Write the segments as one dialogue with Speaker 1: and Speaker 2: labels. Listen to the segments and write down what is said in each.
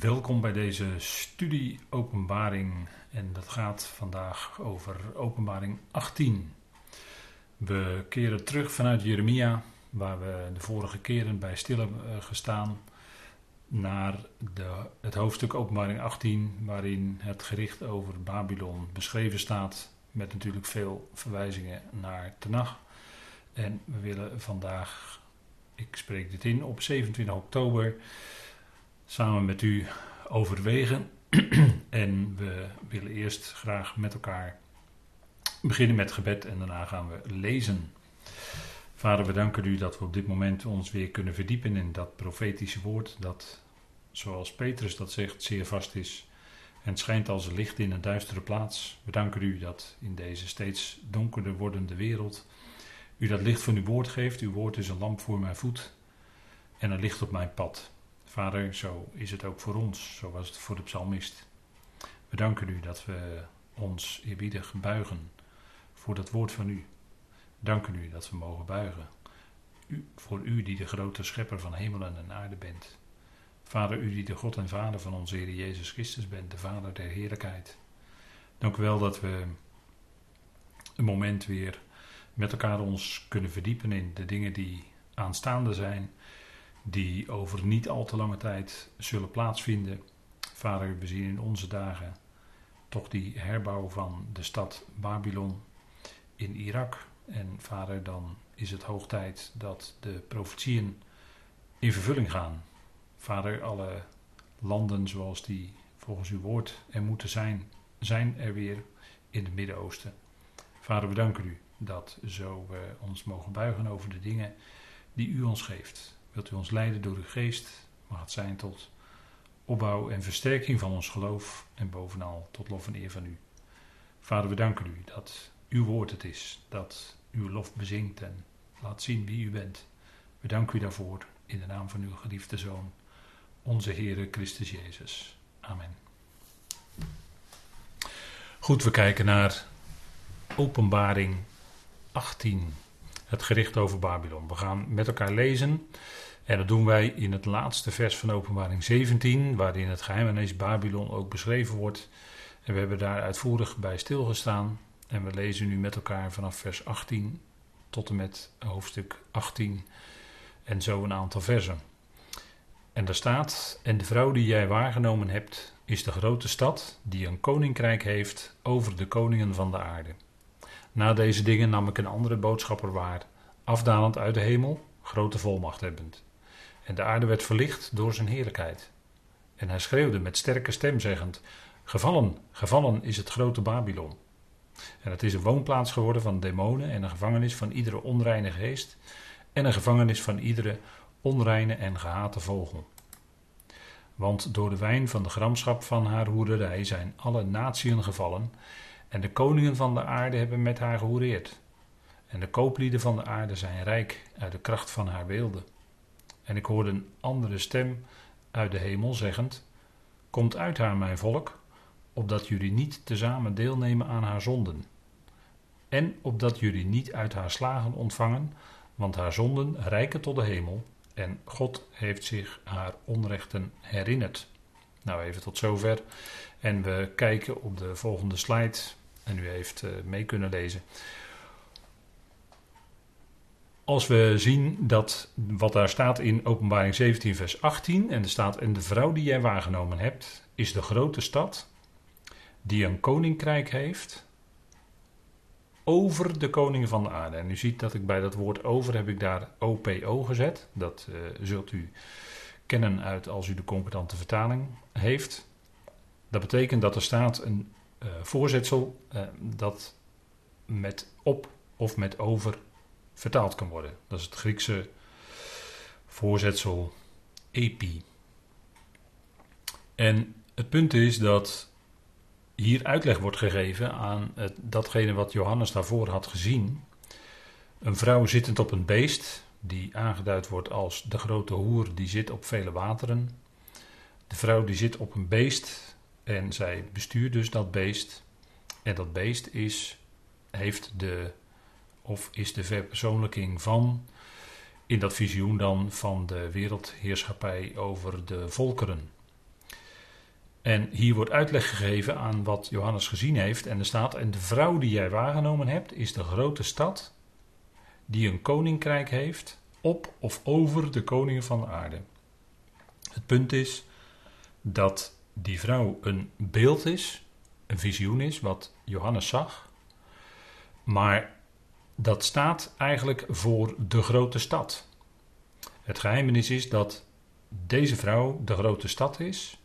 Speaker 1: Welkom bij deze studie Openbaring en dat gaat vandaag over Openbaring 18. We keren terug vanuit Jeremia, waar we de vorige keren bij stil hebben eh, gestaan, naar de, het hoofdstuk Openbaring 18, waarin het gericht over Babylon beschreven staat, met natuurlijk veel verwijzingen naar Tenach. En we willen vandaag, ik spreek dit in, op 27 oktober samen met u overwegen. en we willen eerst graag met elkaar beginnen met gebed en daarna gaan we lezen. Vader, we danken u dat we op dit moment ons weer kunnen verdiepen in dat profetische woord dat, zoals Petrus dat zegt, zeer vast is en schijnt als licht in een duistere plaats. We danken u dat in deze steeds donkerder wordende wereld u dat licht van uw woord geeft. Uw woord is een lamp voor mijn voet en een licht op mijn pad. Vader, zo is het ook voor ons, zo was het voor de psalmist. We danken u dat we ons eerbiedig buigen voor dat woord van u. Danken u dat we mogen buigen. U, voor u die de grote schepper van hemelen en aarde bent. Vader, u die de God en Vader van onze Heer Jezus Christus bent, de Vader der heerlijkheid. Dank u wel dat we een moment weer met elkaar ons kunnen verdiepen in de dingen die aanstaande zijn die over niet al te lange tijd zullen plaatsvinden. Vader, we zien in onze dagen toch die herbouw van de stad Babylon in Irak. En vader, dan is het hoog tijd dat de profetieën in vervulling gaan. Vader, alle landen zoals die volgens uw woord er moeten zijn, zijn er weer in het Midden-Oosten. Vader, we danken u dat zo we ons mogen buigen over de dingen die u ons geeft. Wilt u ons leiden door uw geest? Mag het zijn tot opbouw en versterking van ons geloof en bovenal tot lof en eer van u. Vader, we danken u dat uw woord het is, dat uw lof bezingt en laat zien wie u bent. We danken u daarvoor in de naam van uw geliefde Zoon, onze Heere Christus Jezus. Amen. Goed, we kijken naar Openbaring 18, het gericht over Babylon. We gaan met elkaar lezen en dat doen wij in het laatste vers van Openbaring 17, waarin het geheimenis Babylon ook beschreven wordt. En we hebben daar uitvoerig bij stilgestaan. En we lezen nu met elkaar vanaf vers 18 tot en met hoofdstuk 18 en zo een aantal versen. En daar staat: En de vrouw die jij waargenomen hebt, is de grote stad die een koninkrijk heeft over de koningen van de aarde. Na deze dingen nam ik een andere boodschapper waar, afdalend uit de hemel, grote volmacht hebbend. En de aarde werd verlicht door zijn heerlijkheid. En hij schreeuwde met sterke stem, zeggend: Gevallen, gevallen is het grote Babylon. En het is een woonplaats geworden van demonen en een gevangenis van iedere onreine geest en een gevangenis van iedere onreine en gehate vogel. Want door de wijn van de gramschap van haar hoerderij zijn alle natieën gevallen en de koningen van de aarde hebben met haar gehoereerd. En de kooplieden van de aarde zijn rijk uit de kracht van haar weelde. En ik hoorde een andere stem uit de hemel zeggend: Komt uit haar, mijn volk, opdat jullie niet tezamen deelnemen aan haar zonden. En opdat jullie niet uit haar slagen ontvangen, want haar zonden rijken tot de hemel, en God heeft zich haar onrechten herinnerd. Nou, even tot zover. En we kijken op de volgende slide. En u heeft eh, mee kunnen lezen als we zien dat wat daar staat in Openbaring 17, vers 18, en er staat: En de vrouw die jij waargenomen hebt, is de grote stad die een koninkrijk heeft over de koningen van de aarde. En u ziet dat ik bij dat woord over heb ik daar OPO gezet. Dat uh, zult u kennen uit als u de concordante vertaling heeft. Dat betekent dat er staat een uh, voorzetsel uh, dat met op of met over vertaald kan worden. Dat is het Griekse voorzetsel epi. En het punt is dat hier uitleg wordt gegeven aan het, datgene wat Johannes daarvoor had gezien. Een vrouw zittend op een beest, die aangeduid wordt als de grote hoer die zit op vele wateren. De vrouw die zit op een beest en zij bestuurt dus dat beest. En dat beest is, heeft de of is de verpersoonlijking van, in dat visioen dan, van de wereldheerschappij over de volkeren. En hier wordt uitleg gegeven aan wat Johannes gezien heeft. En er staat: En de vrouw die jij waargenomen hebt, is de grote stad die een koninkrijk heeft op of over de koningen van de aarde. Het punt is dat die vrouw een beeld is, een visioen is, wat Johannes zag. Maar dat staat eigenlijk voor de grote stad. Het geheimnis is dat deze vrouw de grote stad is.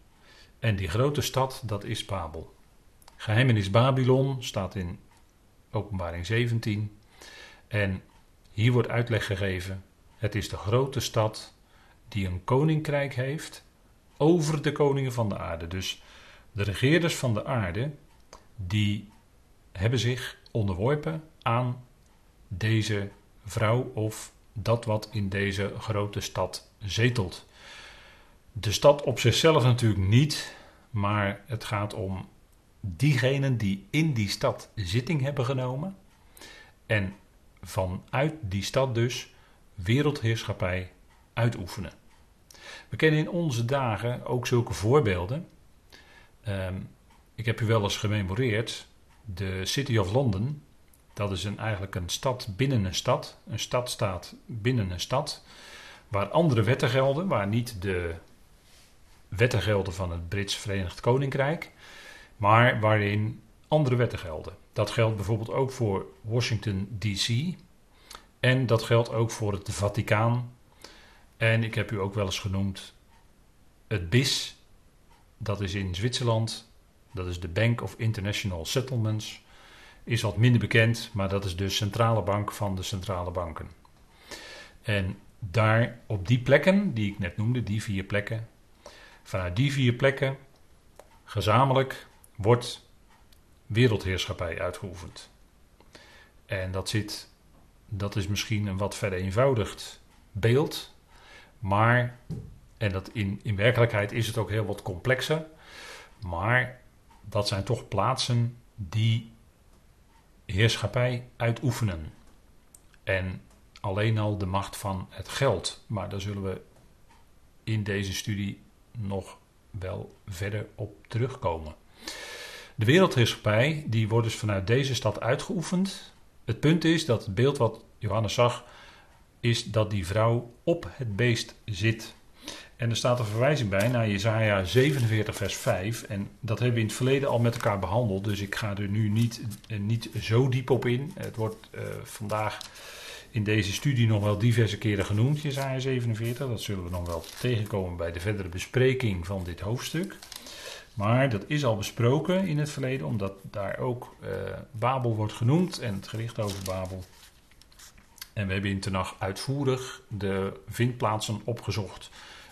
Speaker 1: En die grote stad, dat is Babel. Geheimenis Babylon staat in Openbaring 17. En hier wordt uitleg gegeven. Het is de grote stad die een koninkrijk heeft over de koningen van de aarde. Dus de regeerders van de aarde, die hebben zich onderworpen aan deze vrouw of dat wat in deze grote stad zetelt. De stad op zichzelf natuurlijk niet, maar het gaat om diegenen die in die stad zitting hebben genomen en vanuit die stad dus wereldheerschappij uitoefenen. We kennen in onze dagen ook zulke voorbeelden. Ehm, ik heb u wel eens gememoreerd. De City of London, dat is een, eigenlijk een stad binnen een stad. Een stad staat binnen een stad. Waar andere wetten gelden, waar niet de wetten gelden van het Brits Verenigd Koninkrijk, maar waarin andere wetten gelden. Dat geldt bijvoorbeeld ook voor Washington DC en dat geldt ook voor het Vaticaan. En ik heb u ook wel eens genoemd het BIS, dat is in Zwitserland, dat is de Bank of International Settlements, is wat minder bekend, maar dat is de centrale bank van de centrale banken. En daar op die plekken, die ik net noemde, die vier plekken, Vanuit die vier plekken, gezamenlijk, wordt wereldheerschappij uitgeoefend. En dat zit, dat is misschien een wat vereenvoudigd beeld, maar, en dat in, in werkelijkheid is het ook heel wat complexer, maar dat zijn toch plaatsen die heerschappij uitoefenen. En alleen al de macht van het geld, maar daar zullen we in deze studie nog wel verder op terugkomen. De wereldheerschappij die wordt dus vanuit deze stad uitgeoefend. Het punt is dat het beeld wat Johannes zag, is dat die vrouw op het beest zit. En er staat een verwijzing bij naar Jesaja 47 vers 5. En dat hebben we in het verleden al met elkaar behandeld. Dus ik ga er nu niet, eh, niet zo diep op in. Het wordt uh, vandaag in deze studie nog wel diverse keren genoemd, Jesaja 47. Dat zullen we nog wel tegenkomen bij de verdere bespreking van dit hoofdstuk. Maar dat is al besproken in het verleden, omdat daar ook uh, Babel wordt genoemd en het gericht over Babel. En we hebben in Tenach uitvoerig de vindplaatsen opgezocht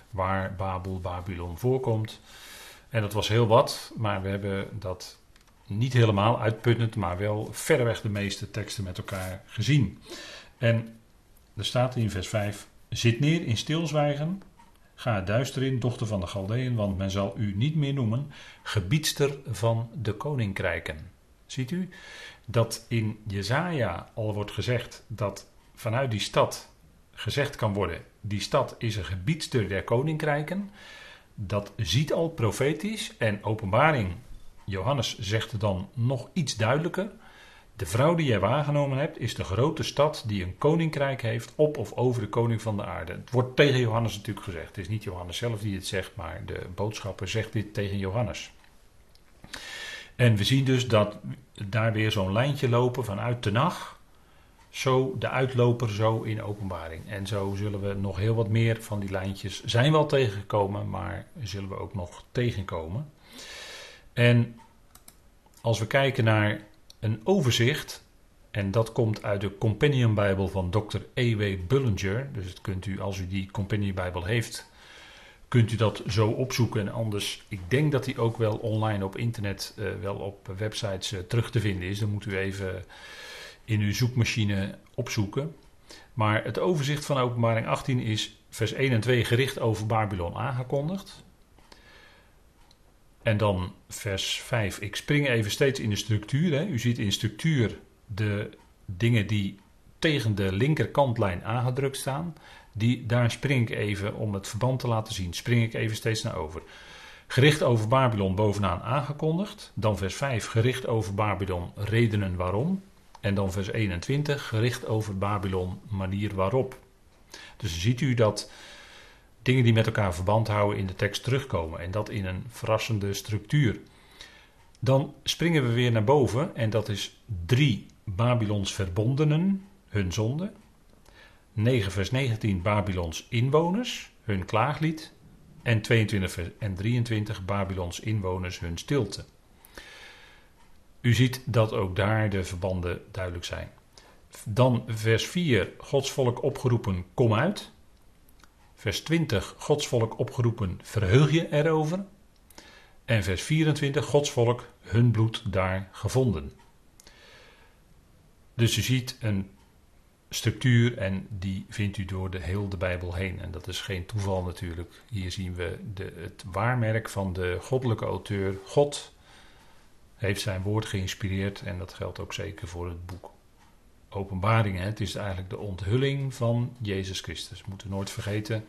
Speaker 1: waar Babel, Babylon voorkomt. En dat was heel wat, maar we hebben dat niet helemaal uitputtend, maar wel verreweg de meeste teksten met elkaar gezien. En er staat in vers 5: Zit neer in stilzwijgen. Ga duister in, dochter van de Galdeën, want men zal u niet meer noemen gebiedster van de koninkrijken. Ziet u dat in Jezaja al wordt gezegd dat vanuit die stad gezegd kan worden: die stad is een gebiedster der koninkrijken. Dat ziet al profetisch en openbaring. Johannes zegt dan nog iets duidelijker. De vrouw die jij waargenomen hebt, is de grote stad die een koninkrijk heeft op of over de koning van de aarde. Het wordt tegen Johannes natuurlijk gezegd. Het is niet Johannes zelf die het zegt, maar de boodschapper zegt dit tegen Johannes. En we zien dus dat daar weer zo'n lijntje lopen vanuit de nacht. Zo de uitloper, zo in openbaring. En zo zullen we nog heel wat meer van die lijntjes zijn wel tegengekomen, maar zullen we ook nog tegenkomen. En als we kijken naar een overzicht. En dat komt uit de Companion Bijbel van Dr. E.W. Bullinger. Dus kunt u, als u die Companion Bijbel heeft, kunt u dat zo opzoeken. En anders, ik denk dat die ook wel online op internet, uh, wel op websites uh, terug te vinden is. Dan moet u even in uw zoekmachine opzoeken. Maar het overzicht van openbaring 18 is vers 1 en 2 gericht over Babylon aangekondigd. En dan vers 5. Ik spring even steeds in de structuur. Hè. U ziet in structuur de dingen die tegen de linkerkantlijn aangedrukt staan. Die, daar spring ik even, om het verband te laten zien, spring ik even steeds naar over. Gericht over Babylon bovenaan aangekondigd. Dan vers 5, gericht over Babylon, redenen waarom. En dan vers 21, gericht over Babylon, manier waarop. Dus ziet u dat dingen die met elkaar verband houden in de tekst terugkomen. En dat in een verrassende structuur. Dan springen we weer naar boven en dat is drie Babylons verbondenen, hun zonde. 9 vers 19 Babylons inwoners, hun klaaglied. En 22 en 23 Babylons inwoners hun stilte. U ziet dat ook daar de verbanden duidelijk zijn. Dan vers 4, Gods volk opgeroepen, kom uit. Vers 20, Gods volk opgeroepen, verheug je erover. En vers 24, Gods volk, hun bloed daar gevonden. Dus u ziet een structuur en die vindt u door de heel de Bijbel heen. En dat is geen toeval natuurlijk. Hier zien we de, het waarmerk van de goddelijke auteur. God heeft zijn woord geïnspireerd en dat geldt ook zeker voor het boek Openbaringen. Het is eigenlijk de onthulling van Jezus Christus. We moeten nooit vergeten,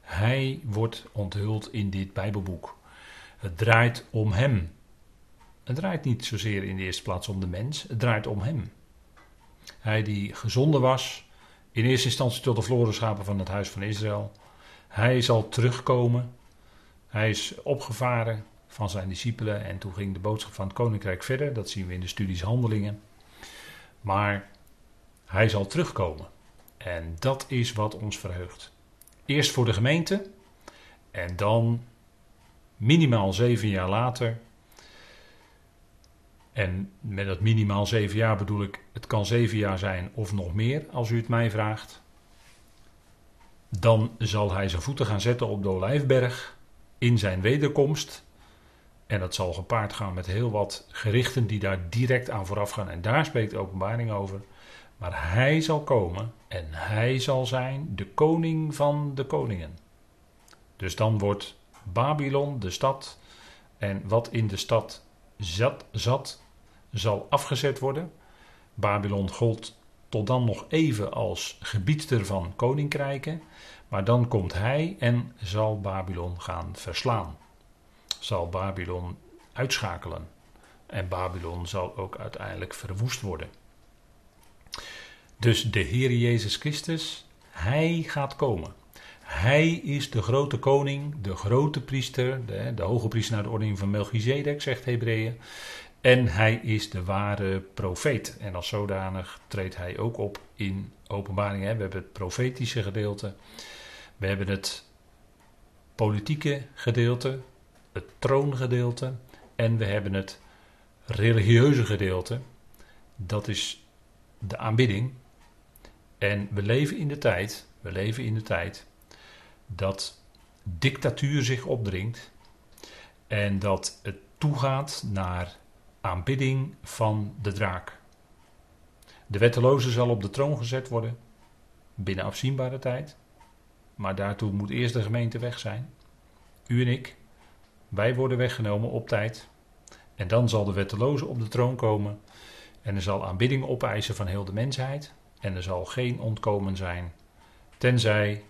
Speaker 1: hij wordt onthuld in dit Bijbelboek. Het draait om hem. Het draait niet zozeer in de eerste plaats om de mens, het draait om hem. Hij die gezonden was, in eerste instantie tot de verloren schapen van het huis van Israël. Hij zal terugkomen. Hij is opgevaren van zijn discipelen en toen ging de boodschap van het koninkrijk verder. Dat zien we in de studies Handelingen. Maar hij zal terugkomen. En dat is wat ons verheugt. Eerst voor de gemeente en dan minimaal zeven jaar later en met dat minimaal zeven jaar bedoel ik, het kan zeven jaar zijn of nog meer, als u het mij vraagt. Dan zal hij zijn voeten gaan zetten op de Olijfberg in zijn wederkomst. En dat zal gepaard gaan met heel wat gerichten die daar direct aan vooraf gaan. En daar spreekt de openbaring over. Maar hij zal komen en hij zal zijn de koning van de koningen. Dus dan wordt Babylon de stad en wat in de stad zat, zat zal afgezet worden. Babylon gold tot dan nog even als gebiedster van koninkrijken, maar dan komt hij en zal Babylon gaan verslaan. Zal Babylon uitschakelen. En Babylon zal ook uiteindelijk verwoest worden. Dus de Heer Jezus Christus, Hij gaat komen. Hij is de grote koning, de grote priester, de, de hoge priester naar de ordening van Melchizedek, zegt Hebreeën. En hij is de ware profeet. En als zodanig treedt hij ook op in openbaring. We hebben het profetische gedeelte. We hebben het politieke gedeelte. Het troongedeelte. En we hebben het religieuze gedeelte. Dat is de aanbidding. En we leven in de tijd. We leven in de tijd dat dictatuur zich opdringt. En dat het toegaat naar aanbidding van de draak. De wetteloze zal op de troon gezet worden binnen afzienbare tijd. Maar daartoe moet eerst de gemeente weg zijn. U en ik, wij worden weggenomen op tijd. En dan zal de wetteloze op de troon komen. En er zal aanbidding opeisen van heel de mensheid. En er zal geen ontkomen zijn. Tenzij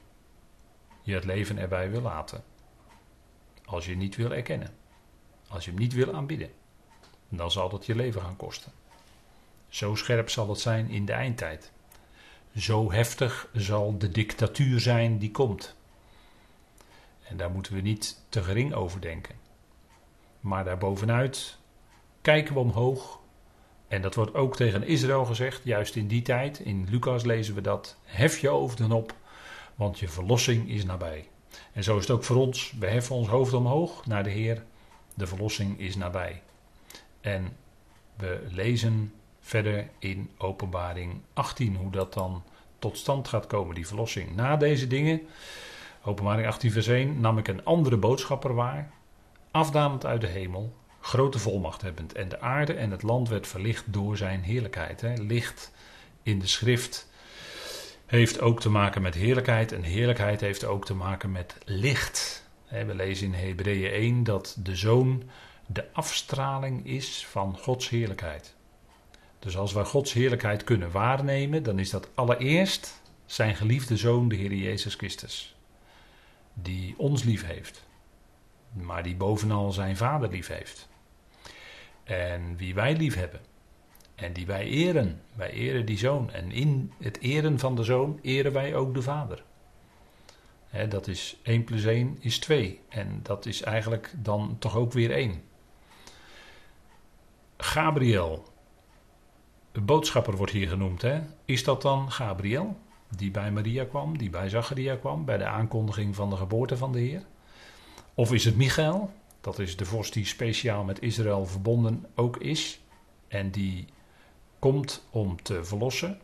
Speaker 1: je het leven erbij wil laten. Als je niet wil erkennen. Als je hem niet wil aanbidden dan zal dat je leven gaan kosten. Zo scherp zal het zijn in de eindtijd. Zo heftig zal de dictatuur zijn die komt. En daar moeten we niet te gering over denken. Maar daarbovenuit kijken we omhoog. En dat wordt ook tegen Israël gezegd, juist in die tijd. In Lucas lezen we dat. Hef je hoofden op, want je verlossing is nabij. En zo is het ook voor ons. We heffen ons hoofd omhoog naar de Heer. De verlossing is nabij. En we lezen verder in Openbaring 18 hoe dat dan tot stand gaat komen, die verlossing. Na deze dingen, Openbaring 18 vers 1, nam ik een andere boodschapper waar, afdalend uit de hemel, grote volmacht hebbend. En de aarde en het land werd verlicht door zijn heerlijkheid. Licht in de schrift heeft ook te maken met heerlijkheid en heerlijkheid heeft ook te maken met licht. We lezen in Hebreeën 1 dat de zoon de afstraling is van Gods heerlijkheid. Dus als wij Gods heerlijkheid kunnen waarnemen, dan is dat allereerst zijn geliefde zoon, de Heer Jezus Christus, die ons lief heeft, maar die bovenal zijn vader lief heeft. En wie wij lief hebben. En die wij eren. Wij eren die zoon. En in het eren van de zoon eren wij ook de vader. dat is 1 plus 1 is 2. En dat is eigenlijk dan toch ook weer 1. Gabriel. De boodschapper wordt hier genoemd. Hè? Is dat dan Gabriel? Die bij Maria kwam, die bij Zacharia kwam, bij de aankondiging van de geboorte van de Heer? Of is het Michael? Dat is de vorst die speciaal met Israël verbonden ook is. En die komt om te verlossen.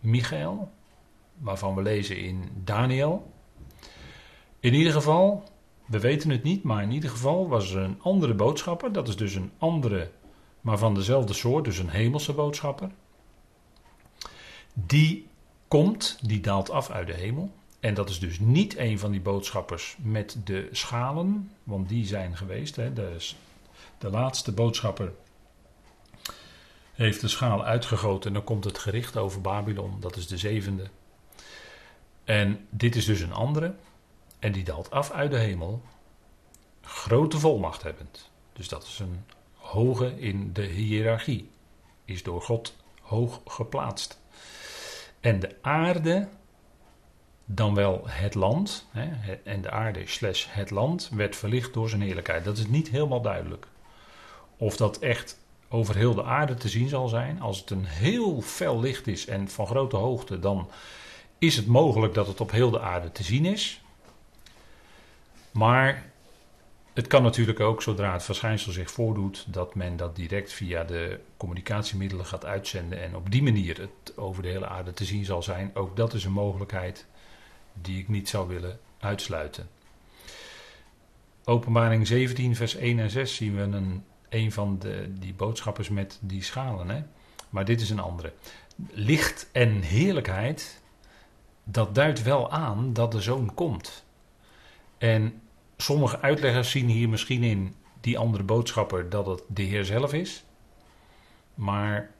Speaker 1: Michael, waarvan we lezen in Daniel. In ieder geval, we weten het niet, maar in ieder geval was er een andere boodschapper. Dat is dus een andere, maar van dezelfde soort, dus een hemelse boodschapper. Die komt, die daalt af uit de hemel. En dat is dus niet een van die boodschappers met de schalen, want die zijn geweest. Hè. De, de laatste boodschapper heeft de schaal uitgegoten en dan komt het gericht over Babylon, dat is de zevende. En dit is dus een andere, en die daalt af uit de hemel, grote volmacht hebbend. Dus dat is een hoge in de hiërarchie, is door God hoog geplaatst. En de aarde, dan wel het land, hè, en de aarde slash het land, werd verlicht door zijn heerlijkheid. Dat is niet helemaal duidelijk. Of dat echt over heel de aarde te zien zal zijn. Als het een heel fel licht is en van grote hoogte, dan is het mogelijk dat het op heel de aarde te zien is. Maar het kan natuurlijk ook, zodra het verschijnsel zich voordoet, dat men dat direct via de communicatiemiddelen gaat uitzenden en op die manier het over de hele aarde te zien zal zijn. Ook dat is een mogelijkheid die ik niet zou willen uitsluiten. Openbaring 17, vers 1 en 6 zien we een een van de, die boodschappers met die schalen. Hè? Maar dit is een andere. Licht en heerlijkheid, dat duidt wel aan dat de zoon komt. En sommige uitleggers zien hier misschien in die andere boodschapper dat het de Heer zelf is. Maar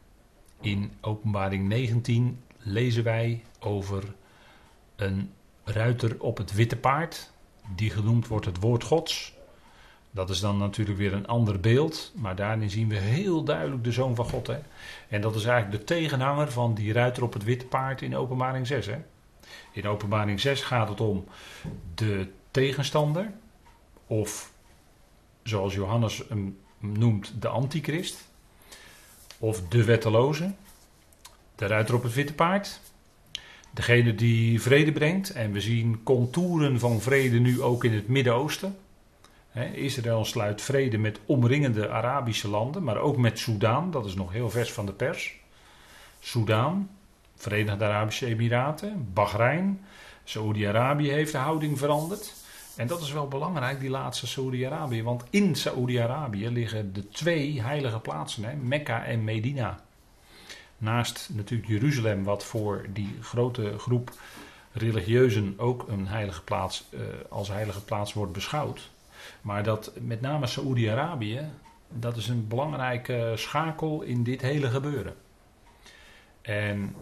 Speaker 1: in Openbaring 19 lezen wij over een ruiter op het witte paard, die genoemd wordt het woord Gods. Dat is dan natuurlijk weer een ander beeld, maar daarin zien we heel duidelijk de Zoon van God. Hè? En dat is eigenlijk de tegenhanger van die ruiter op het witte paard in Openbaring 6. Hè? In Openbaring 6 gaat het om de tegenstander, of zoals Johannes hem noemt, de antichrist, of de wetteloze, de ruiter op het witte paard, degene die vrede brengt. En we zien contouren van vrede nu ook in het Midden-Oosten. Israël sluit vrede met omringende Arabische landen, maar ook met Soudaan, dat is nog heel vers van de pers. Soudaan, Verenigde Arabische Emiraten, Bahrein, Saoedi-Arabië heeft de houding veranderd. En dat is wel belangrijk, die laatste Saoedi-Arabië, want in Saoedi-Arabië liggen de twee heilige plaatsen, hè, Mekka en Medina. Naast natuurlijk Jeruzalem, wat voor die grote groep religieuzen ook een heilige plaats, eh, als heilige plaats wordt beschouwd. Maar dat met name Saoedi-Arabië, dat is een belangrijke schakel in dit hele gebeuren. En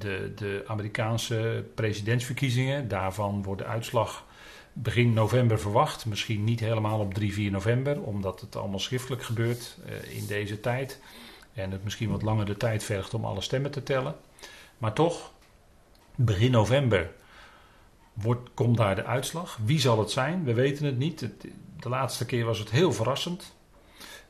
Speaker 1: de, de Amerikaanse presidentsverkiezingen, daarvan wordt de uitslag begin november verwacht. Misschien niet helemaal op 3, 4 november, omdat het allemaal schriftelijk gebeurt uh, in deze tijd. En het misschien wat langer de tijd vergt om alle stemmen te tellen. Maar toch, begin november wordt, komt daar de uitslag. Wie zal het zijn? We weten het niet. de laatste keer was het heel verrassend.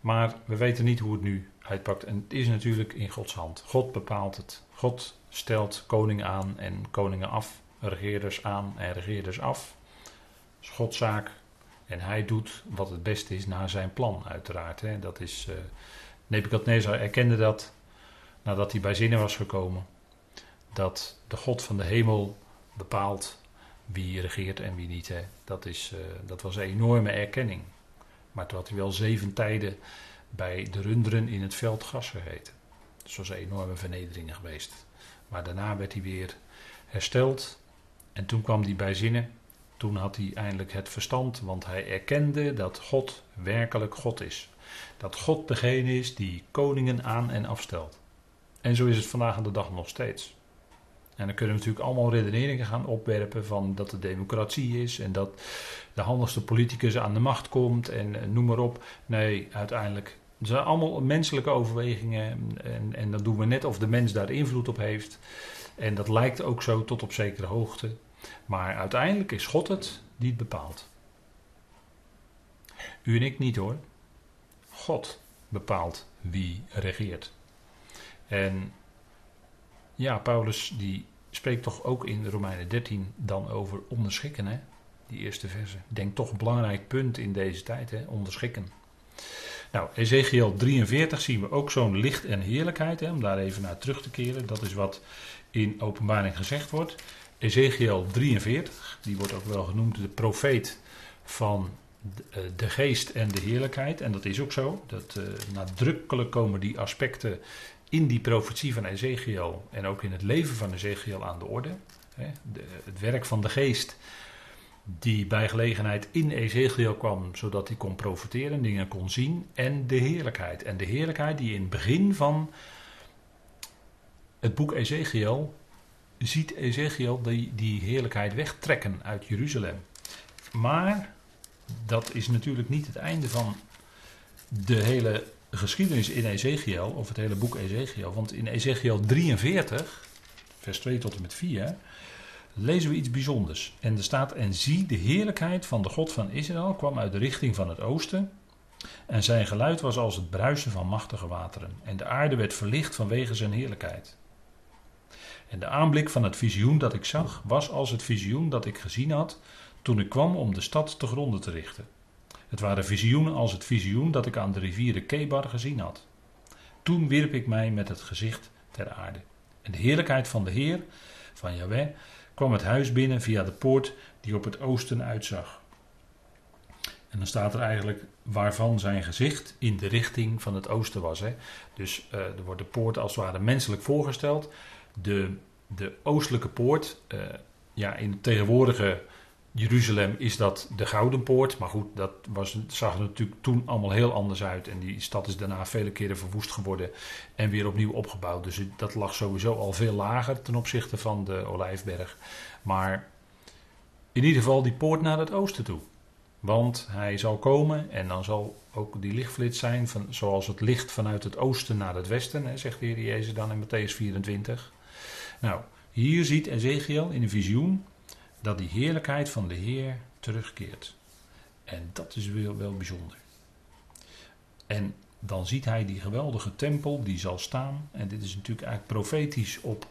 Speaker 1: Maar we weten niet hoe het nu uitpakt. En het is natuurlijk in Gods hand. God bepaalt het. God stelt koningen aan en koningen af. Regeerders aan en regeerders af. Dat is Gods zaak. En hij doet wat het beste is naar zijn plan, uiteraard. Hè. Dat is. Uh, Nebukadnezar erkende dat nadat hij bij zinnen was gekomen. Dat de God van de hemel bepaalt wie regeert en wie niet. Hè. Dat, is, uh, dat was een enorme erkenning. Maar toen had hij wel zeven tijden bij de runderen in het veld gas gegeten. Dus dat was een enorme vernedering geweest. Maar daarna werd hij weer hersteld. En toen kwam hij bij zinnen. Toen had hij eindelijk het verstand, want hij erkende dat God werkelijk God is. Dat God degene is die koningen aan en afstelt. En zo is het vandaag aan de dag nog steeds. En dan kunnen we natuurlijk allemaal redeneringen gaan opwerpen van dat het democratie is en dat de handigste politicus aan de macht komt en noem maar op. Nee, uiteindelijk het zijn allemaal menselijke overwegingen en, en dan doen we net of de mens daar invloed op heeft. En dat lijkt ook zo tot op zekere hoogte. Maar uiteindelijk is God het die het bepaalt. U en ik niet hoor. God bepaalt wie regeert. En ja, Paulus die spreekt toch ook in Romeinen 13 dan over onderschikken, hè? die eerste verse. Denk toch een belangrijk punt in deze tijd, hè? onderschikken. Nou, Ezekiel 43 zien we ook zo'n licht en heerlijkheid, hè? om daar even naar terug te keren. Dat is wat in openbaring gezegd wordt. Ezekiel 43, die wordt ook wel genoemd de profeet van eh, de geest en de heerlijkheid. En dat is ook zo. Dat, uh, nadrukkelijk komen die aspecten in die profetie van Ezekiel en ook in het leven van Ezekiel aan de orde. De, het werk van de geest die bij gelegenheid in Ezekiel kwam, zodat hij kon profiteren, dingen kon zien. En de heerlijkheid. En de heerlijkheid die in het begin van het boek Ezekiel ziet Ezekiel die, die heerlijkheid wegtrekken uit Jeruzalem. Maar dat is natuurlijk niet het einde van de hele geschiedenis in Ezekiel, of het hele boek Ezekiel. Want in Ezekiel 43, vers 2 tot en met 4, lezen we iets bijzonders. En er staat: En zie, de heerlijkheid van de God van Israël kwam uit de richting van het oosten. En zijn geluid was als het bruisen van machtige wateren. En de aarde werd verlicht vanwege zijn heerlijkheid. En de aanblik van het visioen dat ik zag, was als het visioen dat ik gezien had toen ik kwam om de stad te gronden te richten. Het waren visioenen als het visioen dat ik aan de rivieren Kebar gezien had. Toen wierp ik mij met het gezicht ter aarde. En de heerlijkheid van de Heer, van Yahweh, kwam het huis binnen via de poort die op het oosten uitzag. En dan staat er eigenlijk waarvan zijn gezicht in de richting van het oosten was. Hè. Dus uh, er wordt de poort als het ware menselijk voorgesteld. De, de oostelijke poort, uh, ja, in de tegenwoordige Jeruzalem is dat de Gouden Poort. Maar goed, dat was, zag er natuurlijk toen allemaal heel anders uit. En die stad is daarna vele keren verwoest geworden en weer opnieuw opgebouwd. Dus dat lag sowieso al veel lager ten opzichte van de Olijfberg. Maar in ieder geval die poort naar het oosten toe. Want hij zal komen en dan zal ook die lichtflits zijn, van, zoals het licht vanuit het oosten naar het westen, hè, zegt de Heer Jezus dan in Matthäus 24. Nou, hier ziet Ezekiel in een visioen dat die heerlijkheid van de Heer terugkeert. En dat is wel, wel bijzonder. En dan ziet hij die geweldige tempel die zal staan. En dit is natuurlijk eigenlijk profetisch op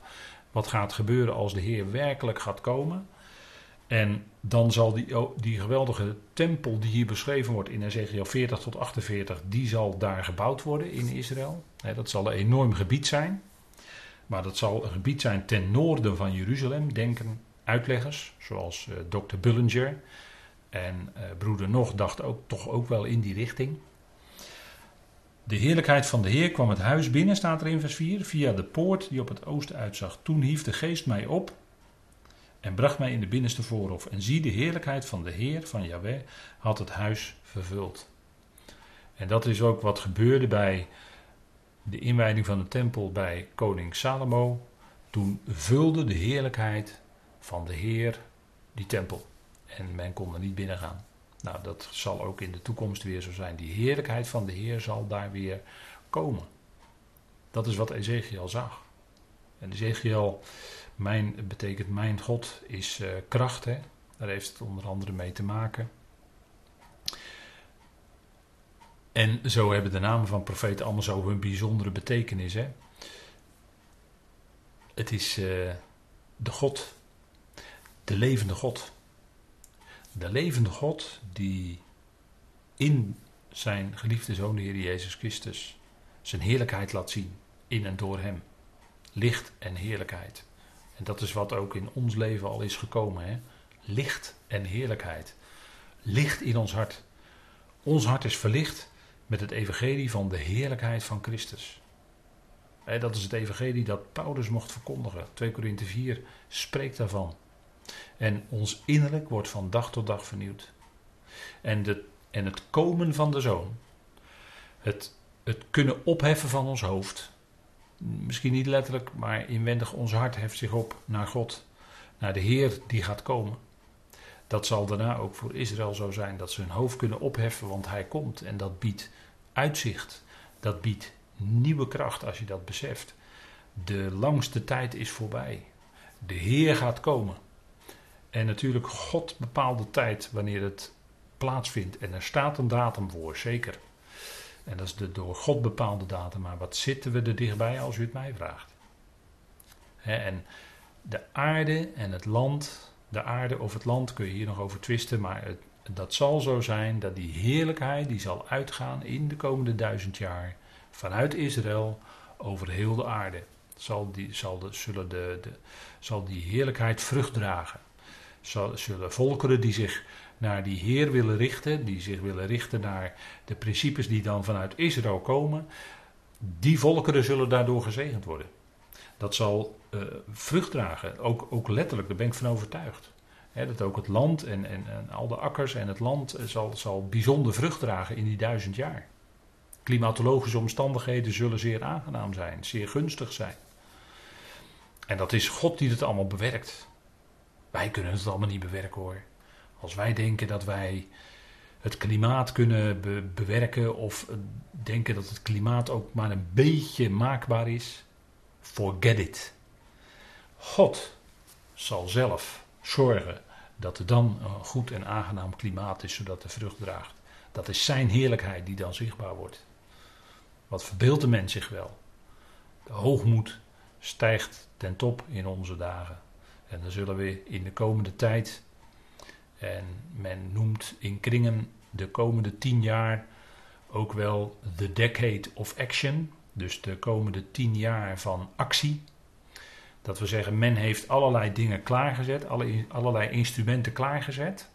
Speaker 1: wat gaat gebeuren als de Heer werkelijk gaat komen. En dan zal die, die geweldige tempel die hier beschreven wordt in Ezekiel 40 tot 48, die zal daar gebouwd worden in Israël. Dat zal een enorm gebied zijn. Maar dat zal een gebied zijn ten noorden van Jeruzalem. Denken uitleggers, zoals uh, Dr. Bullinger. En uh, broeder Nog dacht ook, toch ook wel in die richting. De heerlijkheid van de Heer kwam het huis binnen, staat er in vers 4, via de poort die op het oosten uitzag. Toen hief de geest mij op en bracht mij in de binnenste voorhof. En zie, de heerlijkheid van de Heer, van Yahweh, had het huis vervuld. En dat is ook wat gebeurde bij de inwijding van de tempel bij koning Salomo. Toen vulde de heerlijkheid van de Heer die tempel. En men kon er niet binnen gaan. Nou, dat zal ook in de toekomst weer zo zijn. Die heerlijkheid van de Heer zal daar weer komen. Dat is wat Ezekiel zag. En Ezekiel, mijn, betekent mijn God, is uh, kracht. Hè? Daar heeft het onder andere mee te maken. En zo hebben de namen van profeten allemaal zo hun bijzondere betekenis. Hè? Het is uh, de God de levende God. De levende God die in zijn geliefde zoon, de Heer Jezus Christus, zijn heerlijkheid laat zien. In en door hem. Licht en heerlijkheid. En dat is wat ook in ons leven al is gekomen. Hè? Licht en heerlijkheid. Licht in ons hart. Ons hart is verlicht met het evangelie van de heerlijkheid van Christus. Dat is het evangelie dat Paulus mocht verkondigen. 2 Korinthe 4 spreekt daarvan. En ons innerlijk wordt van dag tot dag vernieuwd. En, en het komen van de zoon, het, het kunnen opheffen van ons hoofd, Misschien niet letterlijk, maar inwendig ons hart heft zich op naar God, naar de Heer die gaat komen. Dat zal daarna ook voor Israël zo zijn dat ze hun hoofd kunnen opheffen, want Hij komt. En dat biedt uitzicht, dat biedt nieuwe kracht als je dat beseft. De langste tijd is voorbij. De Heer gaat komen. En natuurlijk, God bepaalt de tijd wanneer het plaatsvindt. En er staat een datum voor, zeker. En dat is de door God bepaalde datum. Maar wat zitten we er dichtbij als u het mij vraagt? en de aarde en het land, de aarde of het land kun je hier nog over twisten. Maar dat zal zo zijn dat die heerlijkheid die zal uitgaan in de komende duizend jaar vanuit Israël over heel de aarde. Zal die, zal de, zullen de, de, zal die heerlijkheid vrucht dragen. Zullen volkeren die zich naar die Heer willen richten, die zich willen richten naar de principes die dan vanuit Israël komen, die volkeren zullen daardoor gezegend worden. Dat zal uh, vrucht dragen, ook, ook letterlijk, daar ben ik van overtuigd. dat ook het land en, en, en, al de akkers en het land eh, zal, zal bijzonder vrucht dragen in die duizend jaar. Klimatologische omstandigheden zullen zeer aangenaam zijn, zeer gunstig zijn. En dat is God die het allemaal bewerkt. Wij kunnen het allemaal niet bewerken hoor. Als wij denken dat wij het klimaat kunnen bewerken of denken dat het klimaat ook maar een beetje maakbaar is, forget it. God zal zelf zorgen dat er dan een goed en aangenaam klimaat is, zodat de vrucht draagt. Dat is zijn heerlijkheid die dan zichtbaar wordt. Wat verbeeldt de mens zich wel? De hoogmoed stijgt ten top in onze dagen. En dan zullen we in de komende tijd en men noemt in kringen de komende tien jaar ook wel the decade of action. Dus de komende tien jaar van actie. Dat we zeggen, men heeft allerlei dingen klaargezet, allerlei instrumenten klaargezet.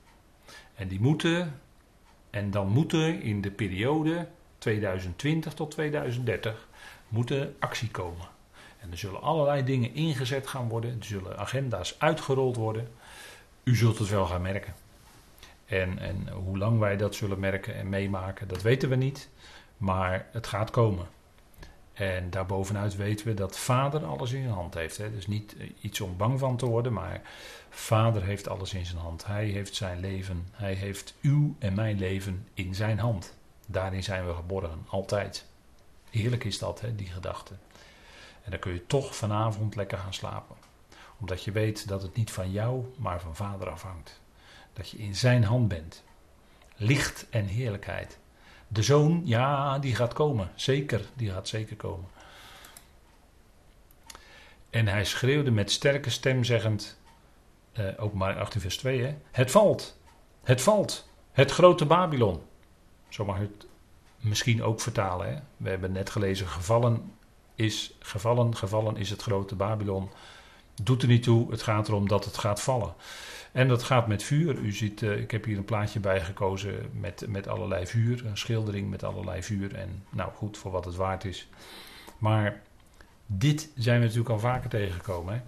Speaker 1: En die moeten, en dan moeten in de periode 2020 tot 2030, moeten actie komen. En er zullen allerlei dingen ingezet gaan worden, er zullen agenda's uitgerold worden. U zult het wel gaan merken. En, en hoe lang wij dat zullen merken en meemaken, dat weten we niet. Maar het gaat komen. En daarbovenuit weten we dat Vader alles in zijn hand heeft. Hè. Dus niet eh, iets om bang van te worden, maar Vader heeft alles in zijn hand. Hij heeft zijn leven, hij heeft uw en mijn leven in zijn hand. Daarin zijn we geborgen, altijd. Heerlijk is dat, hè, die gedachte. En dan kun je toch vanavond lekker gaan slapen omdat je weet dat het niet van jou, maar van Vader afhangt. Dat je in zijn hand bent. Licht en heerlijkheid. De zoon, ja, die gaat komen. Zeker, die gaat zeker komen. En hij schreeuwde met sterke stem, zeggend, uh, openbaring 18 vers 2, hè, het valt, het valt, het grote Babylon. Zo mag je het misschien ook vertalen. Hè? We hebben net gelezen, gevallen is, gevallen, gevallen is het grote Babylon. Doet er niet toe, het gaat erom dat het gaat vallen. En dat gaat met vuur. U ziet, uh, ik heb hier een plaatje bij gekozen met, met allerlei vuur. Een schildering met allerlei vuur. En nou goed, voor wat het waard is. Maar dit zijn we natuurlijk al vaker tegengekomen. Hè?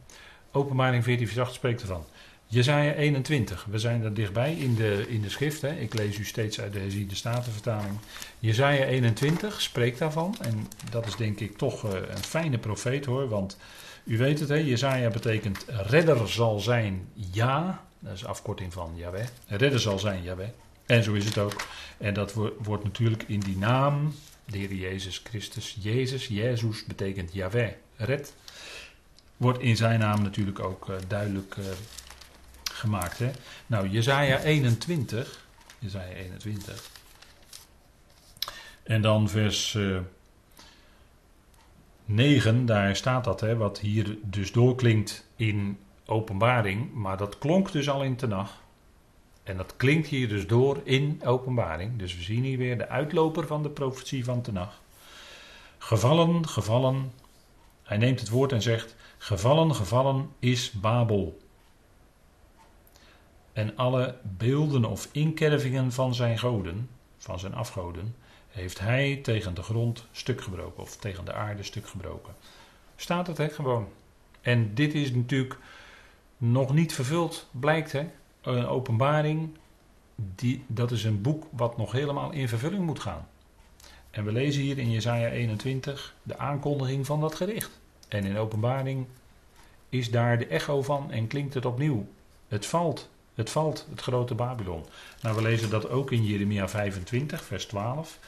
Speaker 1: Openbaring 14 vers 8 spreekt ervan. Jezaja 21, we zijn er dichtbij in de, in de schrift. Hè? Ik lees u steeds uit de herziende statenvertaling. Jezaja 21 spreekt daarvan. En dat is denk ik toch uh, een fijne profeet hoor. Want u weet het, hè? Jezaja betekent redder zal zijn, ja. Dat is afkorting van Yahweh. Redder zal zijn, Yahweh. En zo is het ook. En dat wordt natuurlijk in die naam, de Heer Jezus Christus, Jezus, Jezus betekent Yahweh, red. Wordt in zijn naam natuurlijk ook uh, duidelijk uh, gemaakt. Hè? Nou, Jezaja 21. Jezaja 21. En dan vers uh, 9, daar staat dat, hè, wat hier dus doorklinkt in openbaring, maar dat klonk dus al in Tenach. En dat klinkt hier dus door in openbaring. Dus we zien hier weer de uitloper van de profetie van Tenach. Gevallen, gevallen. Hij neemt het woord en zegt: Gevallen, gevallen is Babel. En alle beelden of inkervingen van zijn goden, van zijn afgoden, heeft hij tegen de grond stuk gebroken. Of tegen de aarde stuk gebroken. Staat het hè, gewoon. En dit is natuurlijk nog niet vervuld, blijkt hè. Een openbaring, die, dat is een boek wat nog helemaal in vervulling moet gaan. En we lezen hier in Jesaja 21 de aankondiging van dat gericht. En in openbaring is daar de echo van en klinkt het opnieuw. Het valt, het valt, het grote Babylon. Nou, we lezen dat ook in Jeremia 25, vers 12.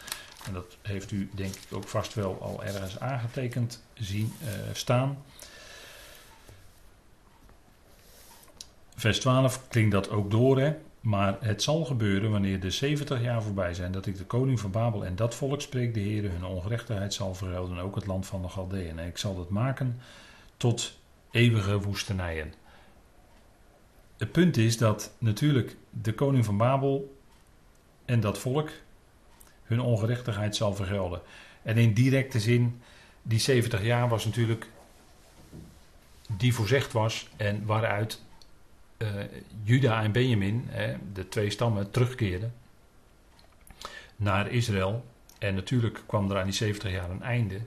Speaker 1: En dat heeft u denk ik ook vast wel al ergens aangetekend zien uh, staan. Vers 12 klinkt dat ook door, hè? Maar het zal gebeuren wanneer de 70 jaar voorbij zijn, dat ik de koning van Babel en dat volk spreek de Heer hun ongerechtigheid zal vergelden, ook het land van de Galdeën. En ik zal dat maken tot eeuwige woestenijen. Het punt is dat natuurlijk de koning van Babel en dat volk hun ongerechtigheid zal vergelden. En in directe zin, die 70 jaar was natuurlijk die voorzegd was en waaruit uh, Juda en Benjamin, hè, de twee stammen, terugkeerden naar Israël. En natuurlijk kwam er aan die 70 jaar een einde.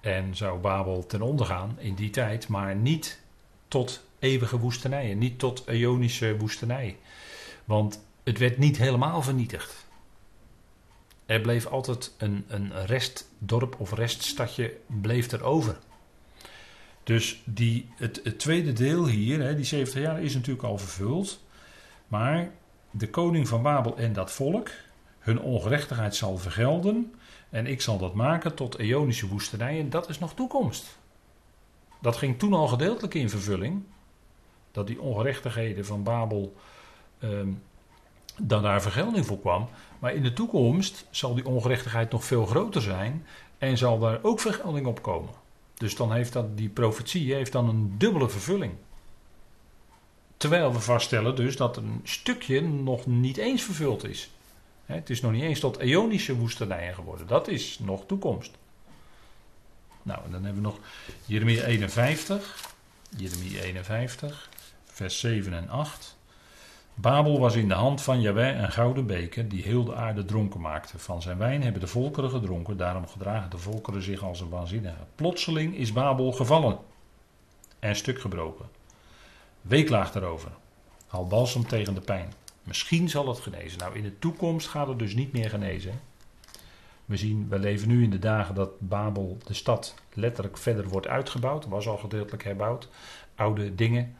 Speaker 1: En zou Babel ten onder gaan in die tijd, maar niet tot eeuwige woestenijen, niet tot Ionische woestenij. Want het werd niet helemaal vernietigd. Er bleef altijd een, een restdorp of reststadje bleef er over. Dus die, het, het tweede deel hier, hè, die 70 jaar, is natuurlijk al vervuld. Maar de koning van Babel en dat volk, hun ongerechtigheid zal vergelden. En ik zal dat maken tot eonische woestenijen. Dat is nog toekomst. Dat ging toen al gedeeltelijk in vervulling. Dat die ongerechtigheden van Babel. Ehm, dat daar vergelding voor kwam. Maar in de toekomst zal die ongerechtigheid nog veel groter zijn. En zal daar ook vergelding op komen. Dus dan heeft dat, die profetie heeft dan een dubbele vervulling. Terwijl we vaststellen dus dat een stukje nog niet eens vervuld is. Het is nog niet eens tot eonische woestenijen geworden. Dat is nog toekomst. Nou, en dan hebben we nog Jeremia 51. Jeremia 51, vers 7 en 8. Babel was in de hand van Jahweh een gouden beker die heel de aarde dronken maakte. Van zijn wijn hebben de volkeren gedronken, daarom gedragen de volkeren zich als een waanzinnige. Plotseling is Babel gevallen en stuk gebroken. Weeklaag erover. Al balsem tegen de pijn. Misschien zal het genezen. Nou, in de toekomst gaat het dus niet meer genezen. We zien, we leven nu in de dagen dat Babel, de stad, letterlijk verder wordt uitgebouwd. Was al gedeeltelijk herbouwd. Oude dingen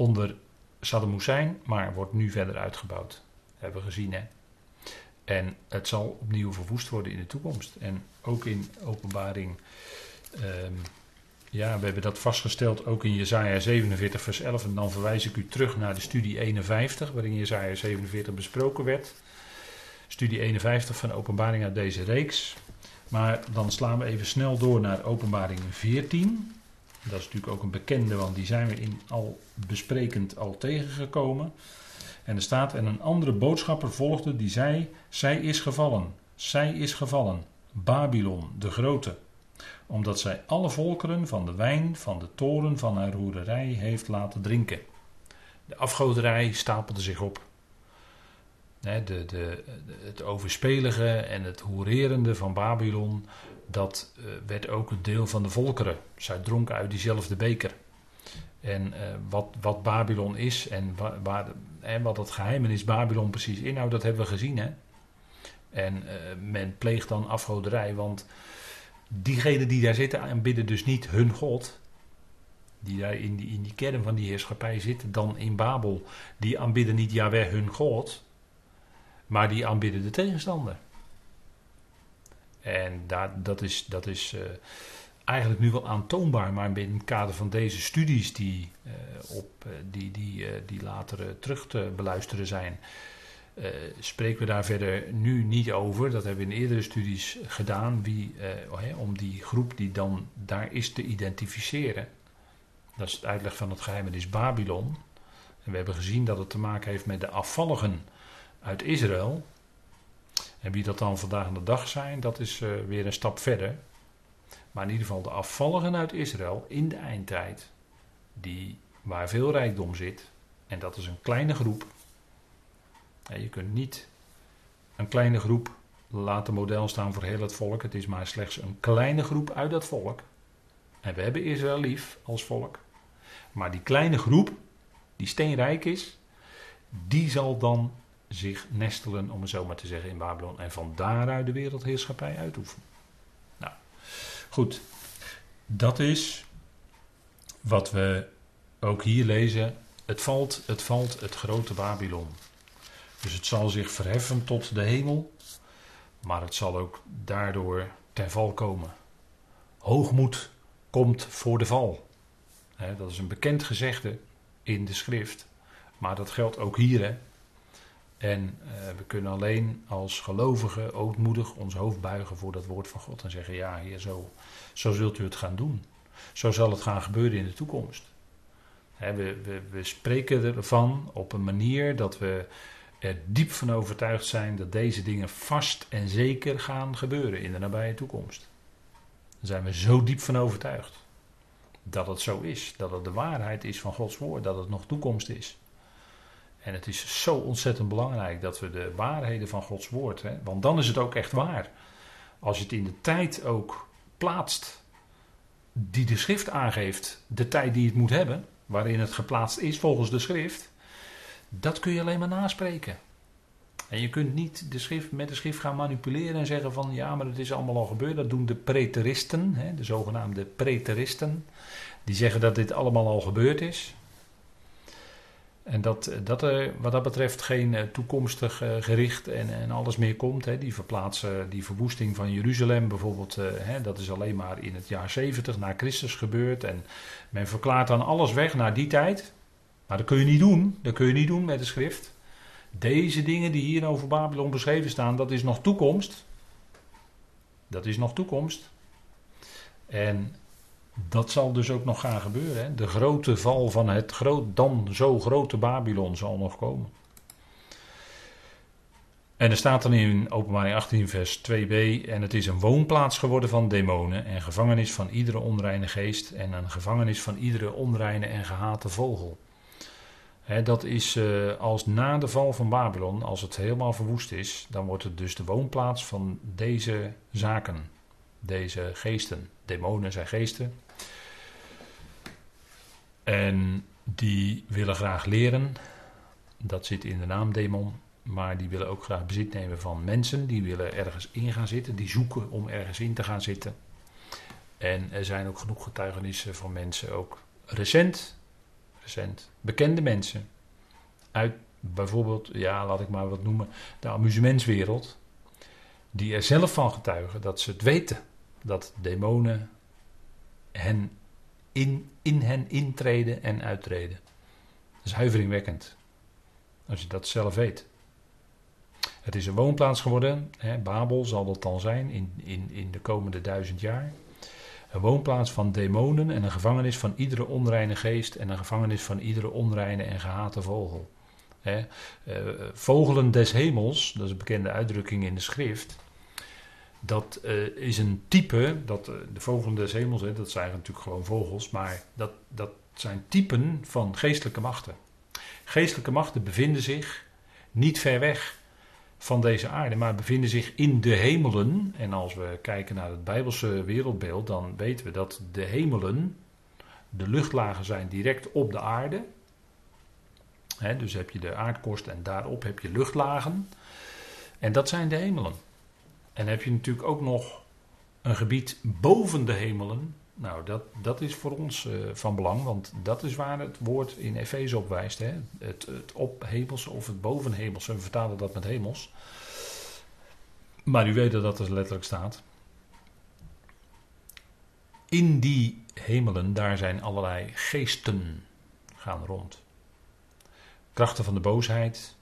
Speaker 1: onder Saddam Hussein, maar wordt nu verder uitgebouwd. Hebben we gezien, hè. En het zal opnieuw verwoest worden in de toekomst. En ook in openbaring, um, ja, we hebben dat vastgesteld ook in Jezaja 47 vers 11. En dan verwijs ik u terug naar de studie 51, waarin Jezaja 47 besproken werd. Studie 51 van openbaring uit deze reeks. Maar dan slaan we even snel door naar openbaring 14. Dat is natuurlijk ook een bekende, want die zijn we in al besprekend al tegengekomen. En er staat, en een andere boodschapper volgde die zei, zij is gevallen, zij is gevallen, Babylon de grote, omdat zij alle volkeren van de wijn van de toren van haar roererij heeft laten drinken. De afgoderij stapelde zich op. De, de, het overspelige en het hoererende van Babylon dat uh, werd ook een deel van de volkeren. Zij dronken uit diezelfde beker. En uh, wat, wat Babylon is en waar, waar, en wat het geheimenis Babylon precies inhoudt, dat hebben we gezien. Hè? En uh, men pleegt dan afgoderij, want diegenen die daar zitten aanbidden dus niet hun God. Die daar in die, in die kern van die heerschappij zitten, dan in Babel. Die aanbidden niet Yahweh hun God, maar die aanbidden de tegenstander. En dat is, dat is uh, eigenlijk nu wel aantoonbaar, maar in het kader van deze studies die, uh, op, uh, die, die, die later terug te beluisteren zijn, spreken we daar verder nu niet over. Dat hebben we in eerdere studies gedaan, wie, om die groep die dan daar is te identificeren. Dat is het uitleg van het geheimenis Babylon. En we hebben gezien dat het te maken heeft met de afvalligen uit Israël. En wie dat dan vandaag de dag zijn, dat is uh, weer een stap verder. Maar in ieder geval de afvalligen uit Israël in de eindtijd, die, waar veel rijkdom zit, en dat is een kleine groep. Je kunt niet een kleine groep laten model staan voor heel het volk. Het is maar slechts een kleine groep uit dat volk. En we hebben Israël lief als volk. Maar die kleine groep, die steenrijk is, die zal dan zich nestelen, om het zo maar te zeggen, in Babylon. En van daaruit de wereldheerschappij uitoefenen. Nou, goed. Dat is wat we ook hier lezen. Het valt, het valt, het grote Babylon. Dus het zal zich verheffen tot de hemel. Maar het zal ook daardoor ten val komen. Hoogmoed komt voor de val. dat is een bekend gezegde in de schrift. Maar dat geldt ook hier. Hè. En eh, we kunnen alleen als gelovigen ootmoedig ons hoofd buigen voor dat woord van God. En zeggen: Ja, Heer, zo, zo zult u het gaan doen. Zo zal het gaan gebeuren in de toekomst. we, we, spreken ervan op een manier dat we er diep van overtuigd zijn dat deze dingen vast en zeker gaan gebeuren in de nabije toekomst. Daar zijn we zo diep van overtuigd dat het zo is, dat het de waarheid is van Gods woord, dat het nog toekomst is. En het is zo ontzettend belangrijk dat we de waarheden van Gods woord, hè, want dan is het ook echt waar. Als je het in de tijd ook plaatst die de schrift aangeeft, de tijd die het moet hebben, waarin het geplaatst is volgens de schrift, dat kun je alleen maar naspreken. En je kunt niet de schrift, met de schrift gaan manipuleren en zeggen van ja, maar het is allemaal al gebeurd. Dat doen de preteristen, hè, de zogenaamde preteristen. Die zeggen dat dit allemaal al gebeurd is. En dat, dat er wat dat betreft geen eh, toekomstig eh, gericht en, en alles meer komt. Hè. Die verplaatsen, die verwoesting van Jeruzalem bijvoorbeeld, eh, hè, dat is alleen maar in het jaar 70 na Christus gebeurd. En men verklaart dan alles weg naar die tijd. Maar dat kun je niet doen. Dat kun je niet doen met de schrift. Deze dingen die hier over Babylon beschreven staan, dat is nog toekomst. Dat is nog toekomst. En dat zal dus ook nog gaan gebeuren. Hè? De grote val van het groot, dan zo grote Babylon zal nog komen. En er staat dan in openbaring 18 vers 2b, en het is een woonplaats geworden van demonen en gevangenis van iedere onreine geest en een gevangenis van iedere onreine en gehate vogel dat is uh, als na de val van Babylon, als het helemaal verwoest is, dan wordt het dus de woonplaats van deze zaken, deze geesten. Demonen zijn geesten. En die willen graag leren, dat zit in de naam demon, maar die willen ook graag bezit nemen van mensen, die willen ergens in gaan zitten, die zoeken om ergens in te gaan zitten. En er zijn ook genoeg getuigenissen van mensen, ook recent, recent bekende mensen. Uit bijvoorbeeld, ja, laat ik maar wat noemen, de amusementswereld. Die er zelf van getuigen dat ze het weten. Dat demonen hen in, in hen intreden en uittreden. Dat is huiveringwekkend. Als je dat zelf weet. Het is een woonplaats geworden. Hè, Babel zal dat dan zijn in, in, in de komende duizend jaar. Een woonplaats van demonen en een gevangenis van iedere onreine geest en een gevangenis van iedere onreine en gehate vogel. He, uh, vogelen des hemels, dat is een bekende uitdrukking in de schrift. Dat uh, is een type, dat, uh, de vogelen des hemels, he, dat zijn natuurlijk gewoon vogels, maar dat, dat zijn typen van geestelijke machten. Geestelijke machten bevinden zich niet ver weg van deze aarde, maar bevinden zich in de hemelen. En als we kijken naar het Bijbelse wereldbeeld, dan weten we dat de hemelen, de luchtlagen zijn direct op de aarde. Dus heb je de aardkorst en daarop heb je luchtlagen. En dat zijn de hemelen. En heb je natuurlijk ook nog een gebied boven de hemelen. Nou, dat, dat is voor ons uh, van belang, want dat is waar het woord in Efeze op wijst. Hè? Het, het ophemelse of het bovenhemelse. We vertalen dat met hemels. Maar u weet dat dat er letterlijk staat. In die hemelen, daar zijn allerlei geesten gaan rond. Krachten van de boosheid,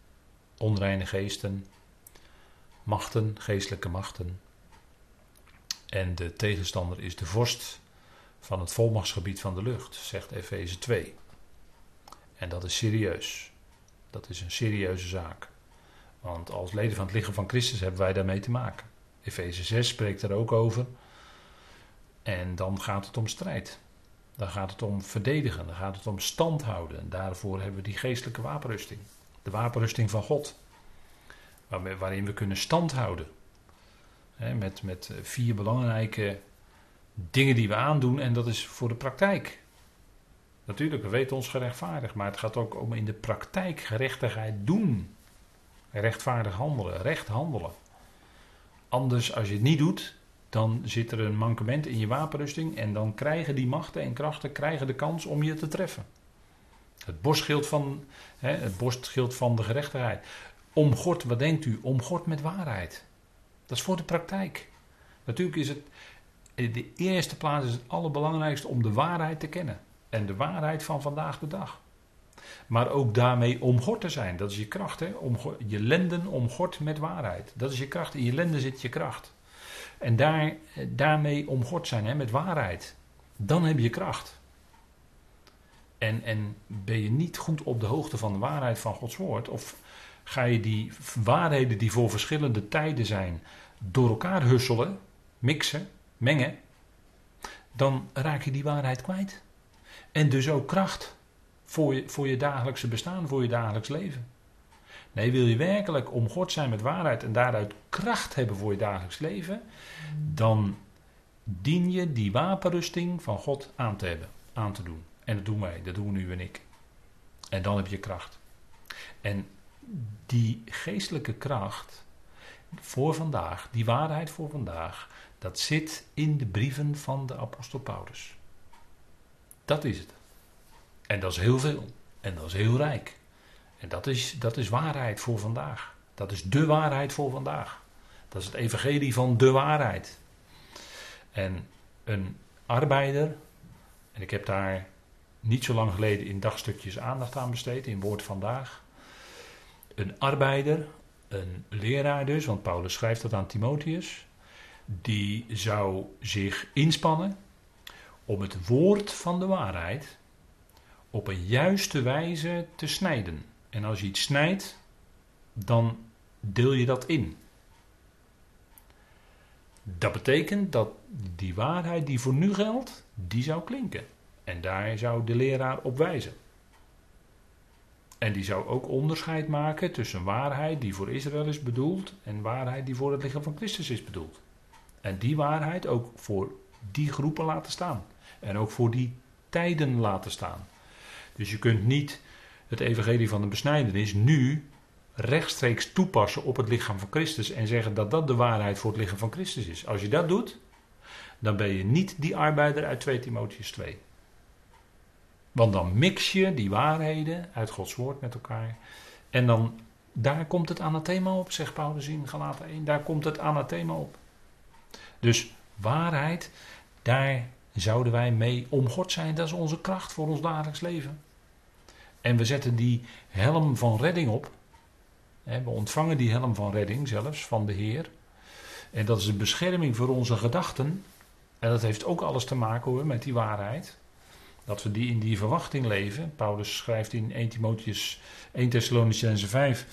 Speaker 1: onreine geesten, machten, geestelijke machten. En de tegenstander is de vorst van het volmachtsgebied van de lucht, zegt Efeze 2. En dat is serieus. Dat is een serieuze zaak. Want als leden van het lichaam van Christus hebben wij daarmee te maken. Efeze 6 spreekt er ook over. En dan gaat het om strijd. Dan gaat het om verdedigen, dan gaat het om stand houden. En daarvoor hebben we die geestelijke wapenrusting. De wapenrusting van God. Waarin we kunnen stand houden. met, met vier belangrijke dingen die we aandoen en dat is voor de praktijk. Natuurlijk, we weten ons gerechtvaardigd, maar het gaat ook om in de praktijk gerechtigheid doen. Rechtvaardig handelen, recht handelen. Anders, als je het niet doet, dan zit er een mankement in je wapenrusting en dan krijgen die machten en krachten krijgen de kans om je te treffen. Het borstschild van, hè, het borstschild van de gerechtigheid. Omgord, wat denkt u? Omgord met waarheid. Dat is voor de praktijk. Natuurlijk is het, de eerste plaats is het allerbelangrijkste om de waarheid te kennen. En de waarheid van vandaag de dag. Maar ook daarmee omgord te zijn. Dat is je kracht. Hè? je lenden omgord met waarheid. Dat is je kracht. In je lenden zit je kracht. En daar, daarmee omgord zijn hè, met waarheid. Dan heb je kracht. En, en ben je niet goed op de hoogte van de waarheid van Gods woord? Of ga je die waarheden die voor verschillende tijden zijn door elkaar husselen, mixen, mengen? Dan raak je die waarheid kwijt. En dus ook kracht voor je, voor je dagelijkse bestaan, voor je dagelijks leven. Nee, wil je werkelijk om God zijn met waarheid en daaruit kracht hebben voor je dagelijks leven, dan dien je die wapenrusting van God aan te hebben, aan te doen. En dat doen wij, dat doen nu en ik. En dan heb je kracht. En die geestelijke kracht voor vandaag, die waarheid voor vandaag, dat zit in de brieven van de apostel Paulus. Dat is het. En dat is heel veel. En dat is heel rijk. En dat is, dat is waarheid voor vandaag. Dat is de waarheid voor vandaag. Dat is het evangelie van de waarheid. En een arbeider, en ik heb daar niet zo lang geleden in dagstukjes aandacht aan besteed, in woord vandaag. Een arbeider, een leraar dus, want Paulus schrijft dat aan Timotheus, die zou zich inspannen om het woord van de waarheid op een juiste wijze te snijden. En als je iets snijdt, dan deel je dat in. Dat betekent dat die waarheid die voor nu geldt, die zou klinken. En daar zou de leraar op wijzen. En die zou ook onderscheid maken tussen waarheid die voor Israël is bedoeld en waarheid die voor het lichaam van Christus is bedoeld. En die waarheid ook voor die groepen laten staan. En ook voor die tijden laten staan. Dus je kunt niet het evangelie van de besnijdenis nu rechtstreeks toepassen op het lichaam van Christus en zeggen dat dat de waarheid voor het lichaam van Christus is. Als je dat doet, dan ben je niet die arbeider uit 2 Timotheus 2. Want dan mix je die waarheden uit Gods woord met elkaar. En dan, daar komt het anathema op, zegt Paulus in Galaten 1. Daar komt het anathema op. Dus waarheid, daar zouden wij mee omgord zijn. Dat is onze kracht voor ons dagelijks leven. En we zetten die helm van redding op. We ontvangen die helm van redding zelfs van de Heer. En dat is een bescherming voor onze gedachten. En dat heeft ook alles te maken hoor, met die waarheid. Dat we die in die verwachting leven. Paulus schrijft in 1 Timotheus 1 Thessalonicense 5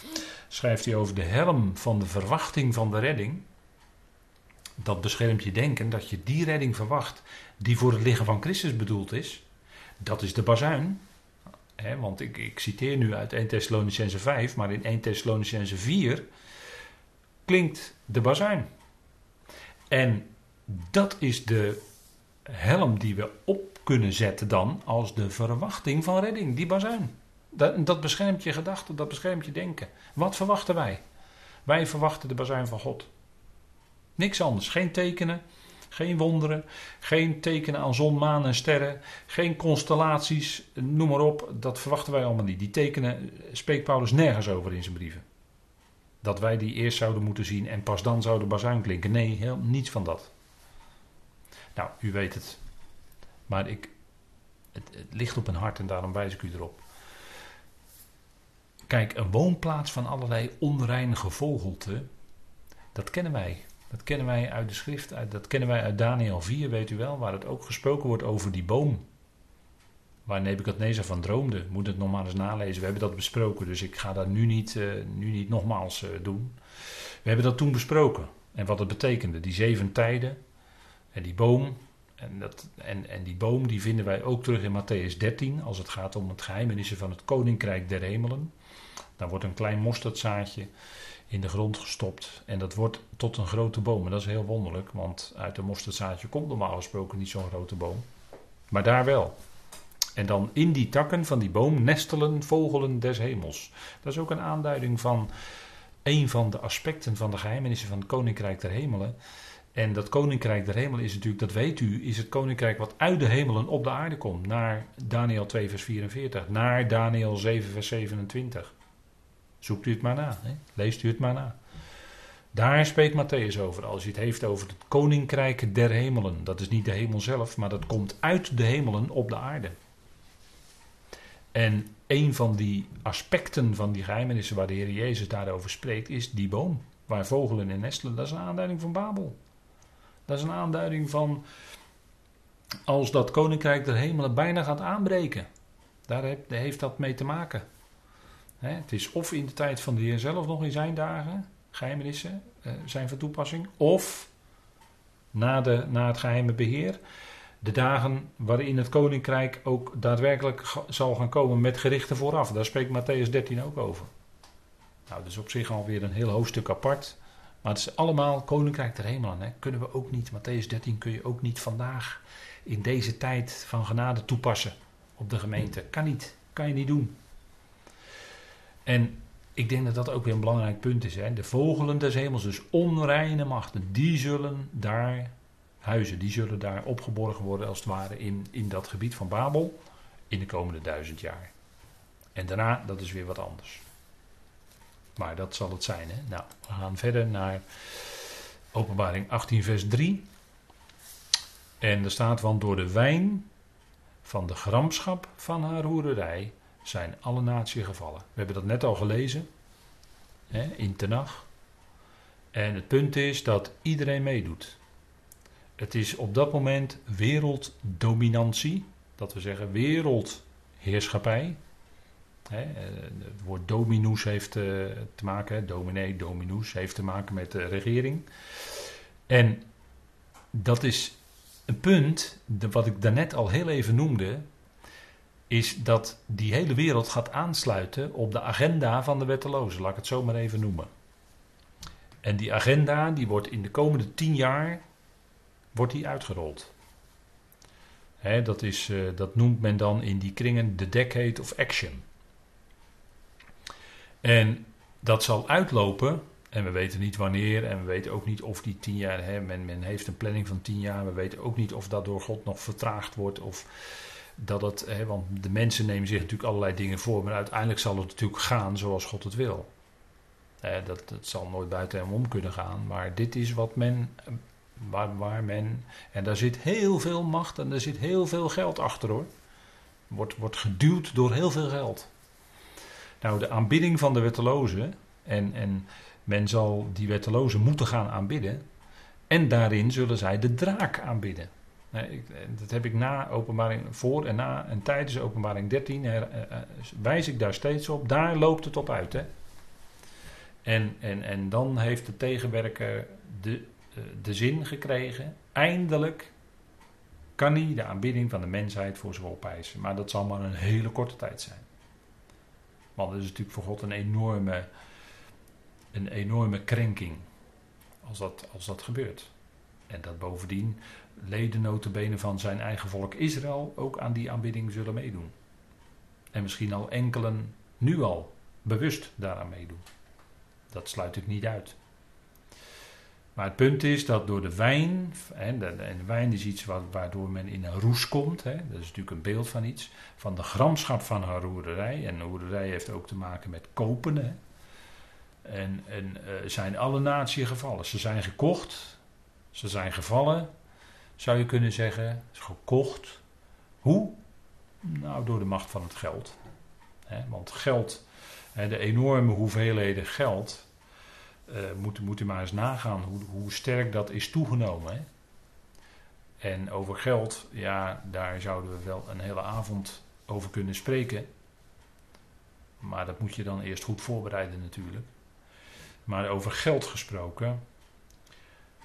Speaker 1: schrijft hij over de helm van de verwachting van de redding. Dat beschermt je denken dat je die redding verwacht die voor het liggen van Christus bedoeld is. Dat is de bazuin want ik, ik, citeer nu uit 1 Thessalonicense 5, maar in 1 Thessalonicense 4 klinkt de bazuin. En dat is de helm die we op kunnen zetten dan als de verwachting van redding, die bazuin. Dat, dat beschermt je gedachten, dat beschermt je denken. Wat verwachten wij? Wij verwachten de bazuin van God. Niks anders, geen tekenen, geen wonderen, geen tekenen aan zon, maan en sterren, geen constellaties, noem maar op. Dat verwachten wij allemaal niet. Die tekenen spreekt Paulus nergens over in zijn brieven. Dat wij die eerst zouden moeten zien en pas dan zou de bazuin klinken. Nee, heel, niets van dat. Nou, u weet het. Maar ik, het, ligt op een hart en daarom wijs ik u erop. Kijk, een woonplaats van allerlei onreine gevogelte, dat kennen wij. Dat kennen wij uit de schrift, dat kennen wij uit Daniel 4, weet u wel, waar het ook gesproken wordt over die boom. Waar Nebukadnezar van droomde. Moet het nog maar eens nalezen. We hebben dat besproken, dus ik ga dat nu niet, uh, nu niet nogmaals uh, doen. We hebben dat toen besproken. En wat het betekende. Die zeven tijden. En die boom. En, dat, en, en die boom die vinden wij ook terug in Matthäus 13. Als het gaat om het geheimenissen van het koninkrijk der hemelen. Daar wordt een klein mosterdzaadje in de grond gestopt. En dat wordt tot een grote boom. En dat is heel wonderlijk, want uit een mosterdzaadje komt normaal gesproken niet zo'n grote boom. Maar daar wel. En dan in die takken van die boom nestelen vogelen des hemels. Dat is ook een aanduiding van een van de aspecten van de geheimenissen van het Koninkrijk der Hemelen. En dat Koninkrijk der Hemelen is natuurlijk, dat weet u, is het Koninkrijk wat uit de hemelen op de aarde komt. Naar Daniel 2 vers 44, naar Daniel 7 vers 27. Zoekt u het maar na, leest u het maar na. Daar spreekt Matthäus over. Als hij het heeft over het koninkrijk der hemelen. Dat is niet de hemel zelf, maar dat komt uit de hemelen op de aarde. En een van die aspecten van die geheimenissen waar de Heer Jezus daarover spreekt, is die boom. Waar vogelen in nestelen. Dat is een aanduiding van Babel. Dat is een aanduiding van als dat koninkrijk der hemelen bijna gaat aanbreken. Daar heeft dat mee te maken. het is of in de tijd van de Heer zelf nog in zijn dagen, geheimenissen uh, zijn van toepassing. Of na, de, na het geheime beheer. De dagen waarin het koninkrijk ook daadwerkelijk zal gaan komen met gerichten vooraf. Daar spreekt Matthäus 13 ook over. Nou, dat is op zich alweer een heel hoofdstuk apart. Maar het is allemaal koninkrijk der hemelen. Hè? Kunnen we ook niet, Matthäus 13 kun je ook niet vandaag in deze tijd van genade toepassen op de gemeente. Kan niet, kan je niet doen. En ik denk dat dat ook weer een belangrijk punt is. Hè? De vogelen des hemels, dus onreine machten, die zullen daar huizen, die zullen daar opgeborgen worden als het ware in, in dat gebied van Babel in de komende duizend jaar. En daarna, dat is weer wat anders. Maar dat zal het zijn. Hè? Nou, we gaan verder naar Openbaring 18, vers 3. En er staat: Want door de wijn van de gramschap van haar hoererij zijn alle naties gevallen. We hebben dat net al gelezen hè, in Tenach. En het punt is dat iedereen meedoet. Het is op dat moment werelddominantie, dat we zeggen wereldheerschappij. Hè, eh, het woord dominus heeft eh, te maken, dominee, dominus, heeft te maken met de regering. En dat is een punt, wat ik daarnet al heel even noemde, is dat die hele wereld gaat aansluiten op de agenda van de wettelozen, laat ik het zo maar even noemen. En die agenda die wordt in de komende tien jaar wordt die uitgerold. dat, is, eh, dat noemt men dan in die kringen de decade of action. En dat zal uitlopen, en we weten niet wanneer, en we weten ook niet of die tien jaar, hè, men, men heeft een planning van tien jaar, we weten ook niet of dat door God nog vertraagd wordt, of dat het, hè, want de mensen nemen zich natuurlijk allerlei dingen voor, maar uiteindelijk zal het natuurlijk gaan zoals God het wil. dat, dat zal nooit buiten hem om kunnen gaan, maar dit is wat men, waar, waar men, en daar zit heel veel macht en daar zit heel veel geld achter hoor. Wordt, wordt geduwd door heel veel geld. Nou, de aanbidding van de wettelozen, en, en men zal die wettelozen moeten gaan aanbidden, en daarin zullen zij de draak aanbidden. Nee, dat heb ik na openbaring, voor en na en tijdens openbaring 13 her, eh, eh, wijs ik daar steeds op. Daar loopt het op uit. Hè? En, en, en dan heeft de tegenwerker de, eh, de zin gekregen. Eindelijk kan hij de aanbidding van de mensheid voor zich opeisen. Maar dat zal maar een hele korte tijd zijn. Want het is natuurlijk voor God een enorme, een enorme krenking als dat, als dat gebeurt. En dat bovendien leden notabene van zijn eigen volk Israël ook aan die aanbidding zullen meedoen. En misschien al enkelen nu al bewust daaraan meedoen. Dat sluit ik niet uit. Maar het punt is dat door de wijn, en de, wijn is iets waardoor men in een roes komt, hè, dat is natuurlijk een beeld van iets, van de gramschap van haar roerderij. En roerderij heeft ook te maken met kopen. Hè. En, en uh, zijn alle naties gevallen. Ze zijn gekocht, ze zijn gevallen, zou je kunnen zeggen, gekocht. Hoe? Nou, door de macht van het geld. want geld, de enorme hoeveelheden geld, uh, moet, moet u maar eens nagaan hoe, hoe sterk dat is toegenomen. Hè? En over geld, ja, daar zouden we wel een hele avond over kunnen spreken. Maar dat moet je dan eerst goed voorbereiden natuurlijk. Maar over geld gesproken.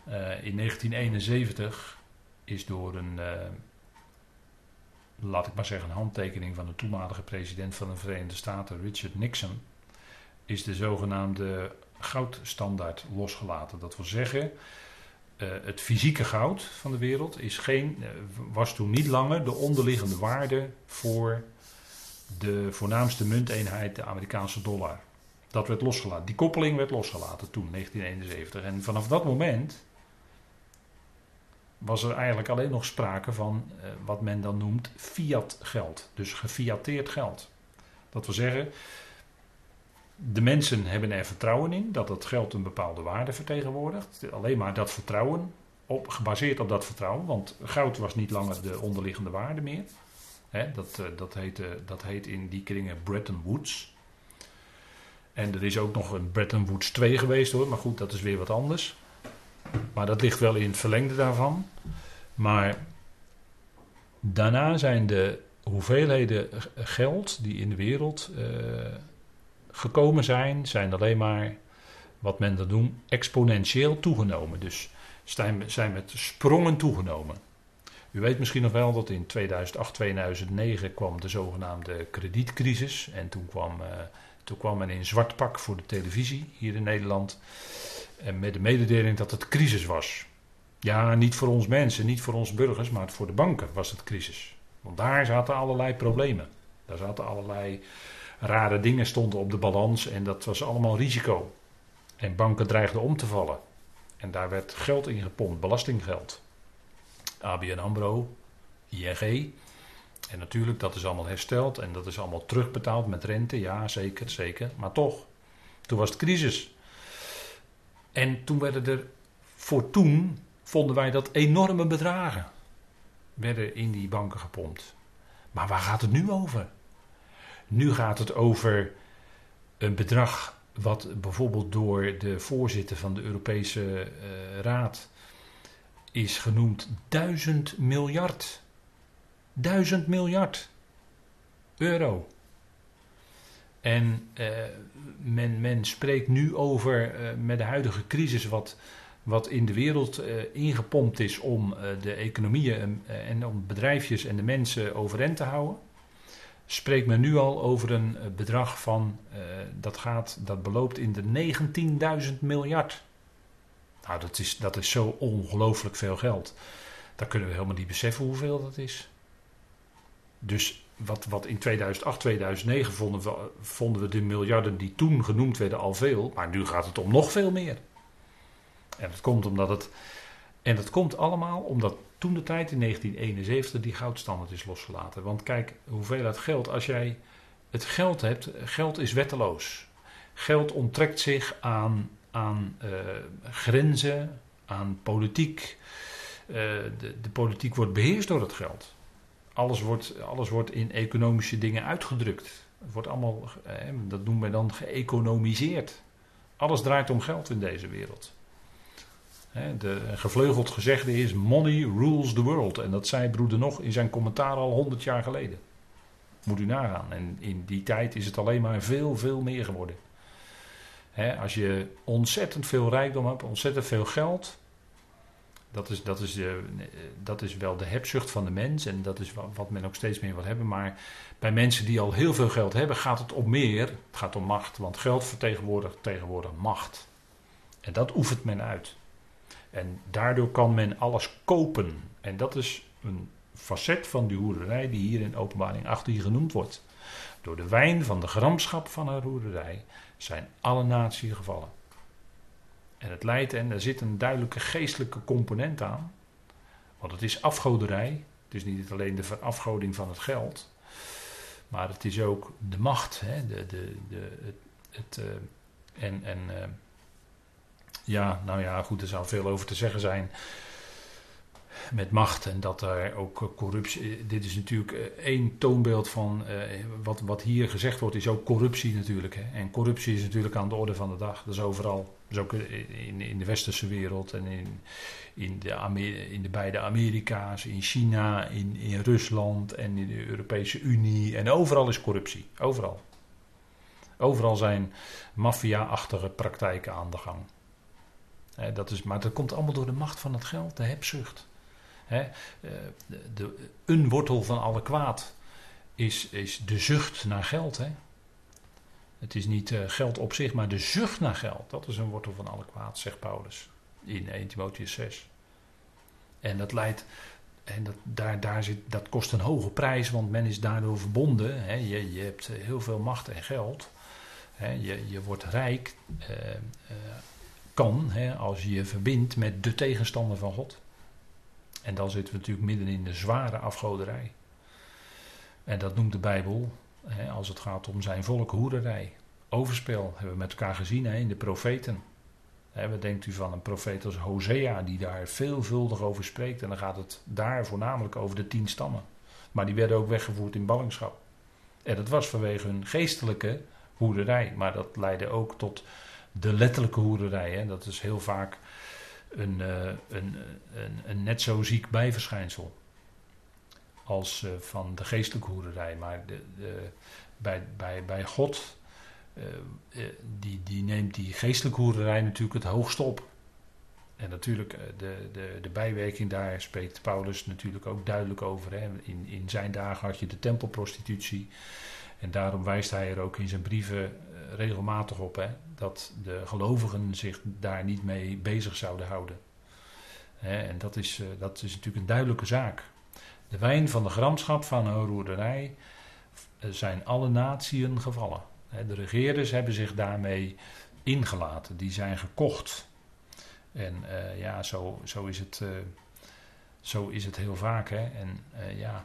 Speaker 1: Uh, in 1971 is door een, uh, laat ik maar zeggen, een handtekening van de toenmalige president van de Verenigde Staten, Richard Nixon, is de zogenaamde goudstandaard losgelaten. Dat wil zeggen, uh, het fysieke goud van de wereld is geen, uh, was toen niet langer de onderliggende waarde voor de voornaamste munteenheid, de Amerikaanse dollar. Dat werd losgelaten. Die koppeling werd losgelaten toen, 1971. En vanaf dat moment was er eigenlijk alleen nog sprake van eh, wat men dan noemt fiat geld. Dus gefiateerd geld. Dat wil zeggen, de mensen hebben er vertrouwen in dat het geld een bepaalde waarde vertegenwoordigt. Alleen maar dat vertrouwen, op, gebaseerd op dat vertrouwen, want goud was niet langer de onderliggende waarde meer. dat, eh, dat, heet, dat heet in die kringen Bretton Woods. En er is ook nog een Bretton Woods 2 geweest hoor, maar goed, dat is weer wat anders. Maar dat ligt wel in het verlengde daarvan. Maar daarna zijn de hoeveelheden geld die in de wereld uh, gekomen zijn, zijn alleen maar wat men dan noemt exponentieel toegenomen. Dus zijn, met sprongen toegenomen. U weet misschien nog wel dat in 2008, 2009 kwam de zogenaamde kredietcrisis. En toen kwam, uh, toen kwam men in zwart pak voor de televisie hier in Nederland. En met de mededeling dat het crisis was. Ja, niet voor ons mensen, niet voor ons burgers, maar voor de banken was het crisis. Want daar zaten allerlei problemen. Daar zaten allerlei rare dingen stonden op de balans en dat was allemaal risico. En banken dreigden om te vallen. En daar werd geld in gepompt, belastinggeld. ABN AMRO, ING. En natuurlijk, dat is allemaal hersteld en dat is allemaal terugbetaald met rente. Ja, zeker, zeker. Maar toch, toen was het crisis. En toen werden er, voor toen vonden wij dat enorme bedragen werden in die banken gepompt. Maar waar gaat het nu over? Nu gaat het over een bedrag wat bijvoorbeeld door de voorzitter van de Europese uh, Raad is genoemd duizend miljard. Duizend miljard euro. En uh, men, men spreekt nu over, uh, met de huidige crisis, wat, wat in de wereld ingepompt is om de economieën en om bedrijfjes en de mensen overeind te houden spreekt men nu al over een eh, bedrag van, uh, dat, gaat, dat beloopt in de 19.000 miljard. Nou, dat is, dat is zo ongelooflijk veel geld. Daar kunnen we helemaal niet beseffen hoeveel dat is. Dus wat, wat in 2008, 2009 vonden we, vonden we de miljarden die toen genoemd werden al veel. Maar nu gaat het om nog veel meer. En dat komt omdat het. En dat komt allemaal omdat toen de tijd in 1971 die goudstandaard is losgelaten. Want kijk, hoeveelheid geld, als jij het geld hebt, geld is wetteloos. Geld onttrekt zich aan, aan uh, grenzen, aan politiek. Uh, de, de, politiek wordt beheerst door het geld. Alles wordt, alles wordt in economische dingen uitgedrukt. Het wordt allemaal, eh, dat noemen we dan geëconomiseerd. Alles draait om geld in deze wereld. De gevleugeld gezegde is: Money rules the world. En dat zei broeder nog in zijn commentaar al 100 jaar geleden. Moet u nagaan. En in die tijd is het alleen maar veel, veel meer geworden. als je ontzettend veel rijkdom hebt, ontzettend veel geld. Dat is, dat, is de, dat is wel de hebzucht van de mens en dat is wat men ook steeds meer wil hebben. Maar bij mensen die al heel veel geld hebben, gaat het om meer. Het gaat om macht, want geld vertegenwoordigt tegenwoordig macht. En dat oefent men uit. En daardoor kan men alles kopen. En dat is een facet van die hoerderij die hier in openbaring 18 genoemd wordt. Door de wijn van de gramschap van haar hoerderij zijn alle naties gevallen. En het leidt, en er zit een duidelijke geestelijke component aan. Want het is afgoderij. Het is niet alleen de verafgoding van het geld. Maar het is ook de macht. Hè? De, de, de, het, het uh, en, en uh, ja, nou ja, goed, er zou veel over te zeggen zijn met macht en dat er ook corruptie. Dit is natuurlijk eh, één toonbeeld van uh, wat, wat hier gezegd wordt, is ook corruptie natuurlijk. Hè. En corruptie is natuurlijk aan de orde van de dag. Dat is overal. Is ook in, in de westerse wereld en in, in, de, in de beide Amerika's, in China, in, in Rusland en in de Europese Unie. En overal is corruptie. Overal. Overal zijn maffia-achtige praktijken aan de gang dat is, maar dat komt allemaal door de macht van het geld, de hebzucht. Eh, de, de, een wortel van alle kwaad is, is de zucht naar geld. Het is niet uh, geld op zich, maar de zucht naar geld. Dat is een wortel van alle kwaad, zegt Paulus in 1 Timotheus 6. En dat leidt, en dat, daar, daar zit, dat kost een hoge prijs, want men is daardoor verbonden. Je, je hebt heel veel macht en geld. je, je wordt rijk, eh, eh, kan, als je je verbindt met de tegenstander van God. En dan zitten we natuurlijk midden in de zware afgoderij. En dat noemt de Bijbel, als het gaat om zijn volk, hoerderij. Overspel hebben we met elkaar gezien in de profeten. wat denkt u van een profeet als Hosea, die daar veelvuldig over spreekt? En dan gaat het daar voornamelijk over de tien stammen. Maar die werden ook weggevoerd in ballingschap. En dat was vanwege hun geestelijke hoerderij. Maar dat leidde ook tot de letterlijke hoerderij. Hè. Dat is heel vaak een, uh, een, een, een, net zo ziek bijverschijnsel. Als uh, van de geestelijke hoerderij. Maar de, de, bij, bij, bij God, uh, die, die neemt die geestelijke hoerderij natuurlijk het hoogste op. En natuurlijk, de, de, de bijwerking daar spreekt Paulus natuurlijk ook duidelijk over. Hè. In, in zijn dagen had je de tempelprostitutie. En daarom wijst hij er ook in zijn brieven eh, regelmatig op hè, dat de gelovigen zich daar niet mee bezig zouden houden. En dat is, eh, dat is natuurlijk een duidelijke zaak. De wijn van de gramschap van de roerderij eh, zijn alle natieën gevallen. De regeerders hebben zich daarmee ingelaten, die zijn gekocht. En uh, ja, zo, zo, is het, zo is het heel vaak. Hè? En ja,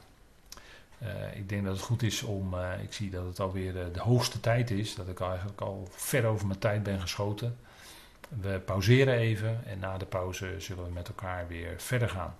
Speaker 1: uh, ik denk dat het goed is om, uh, ik zie dat het alweer uh, de hoogste tijd is, dat ik eigenlijk al ver over mijn tijd ben geschoten. We pauzeren even en na de pauze zullen we met elkaar weer verder gaan.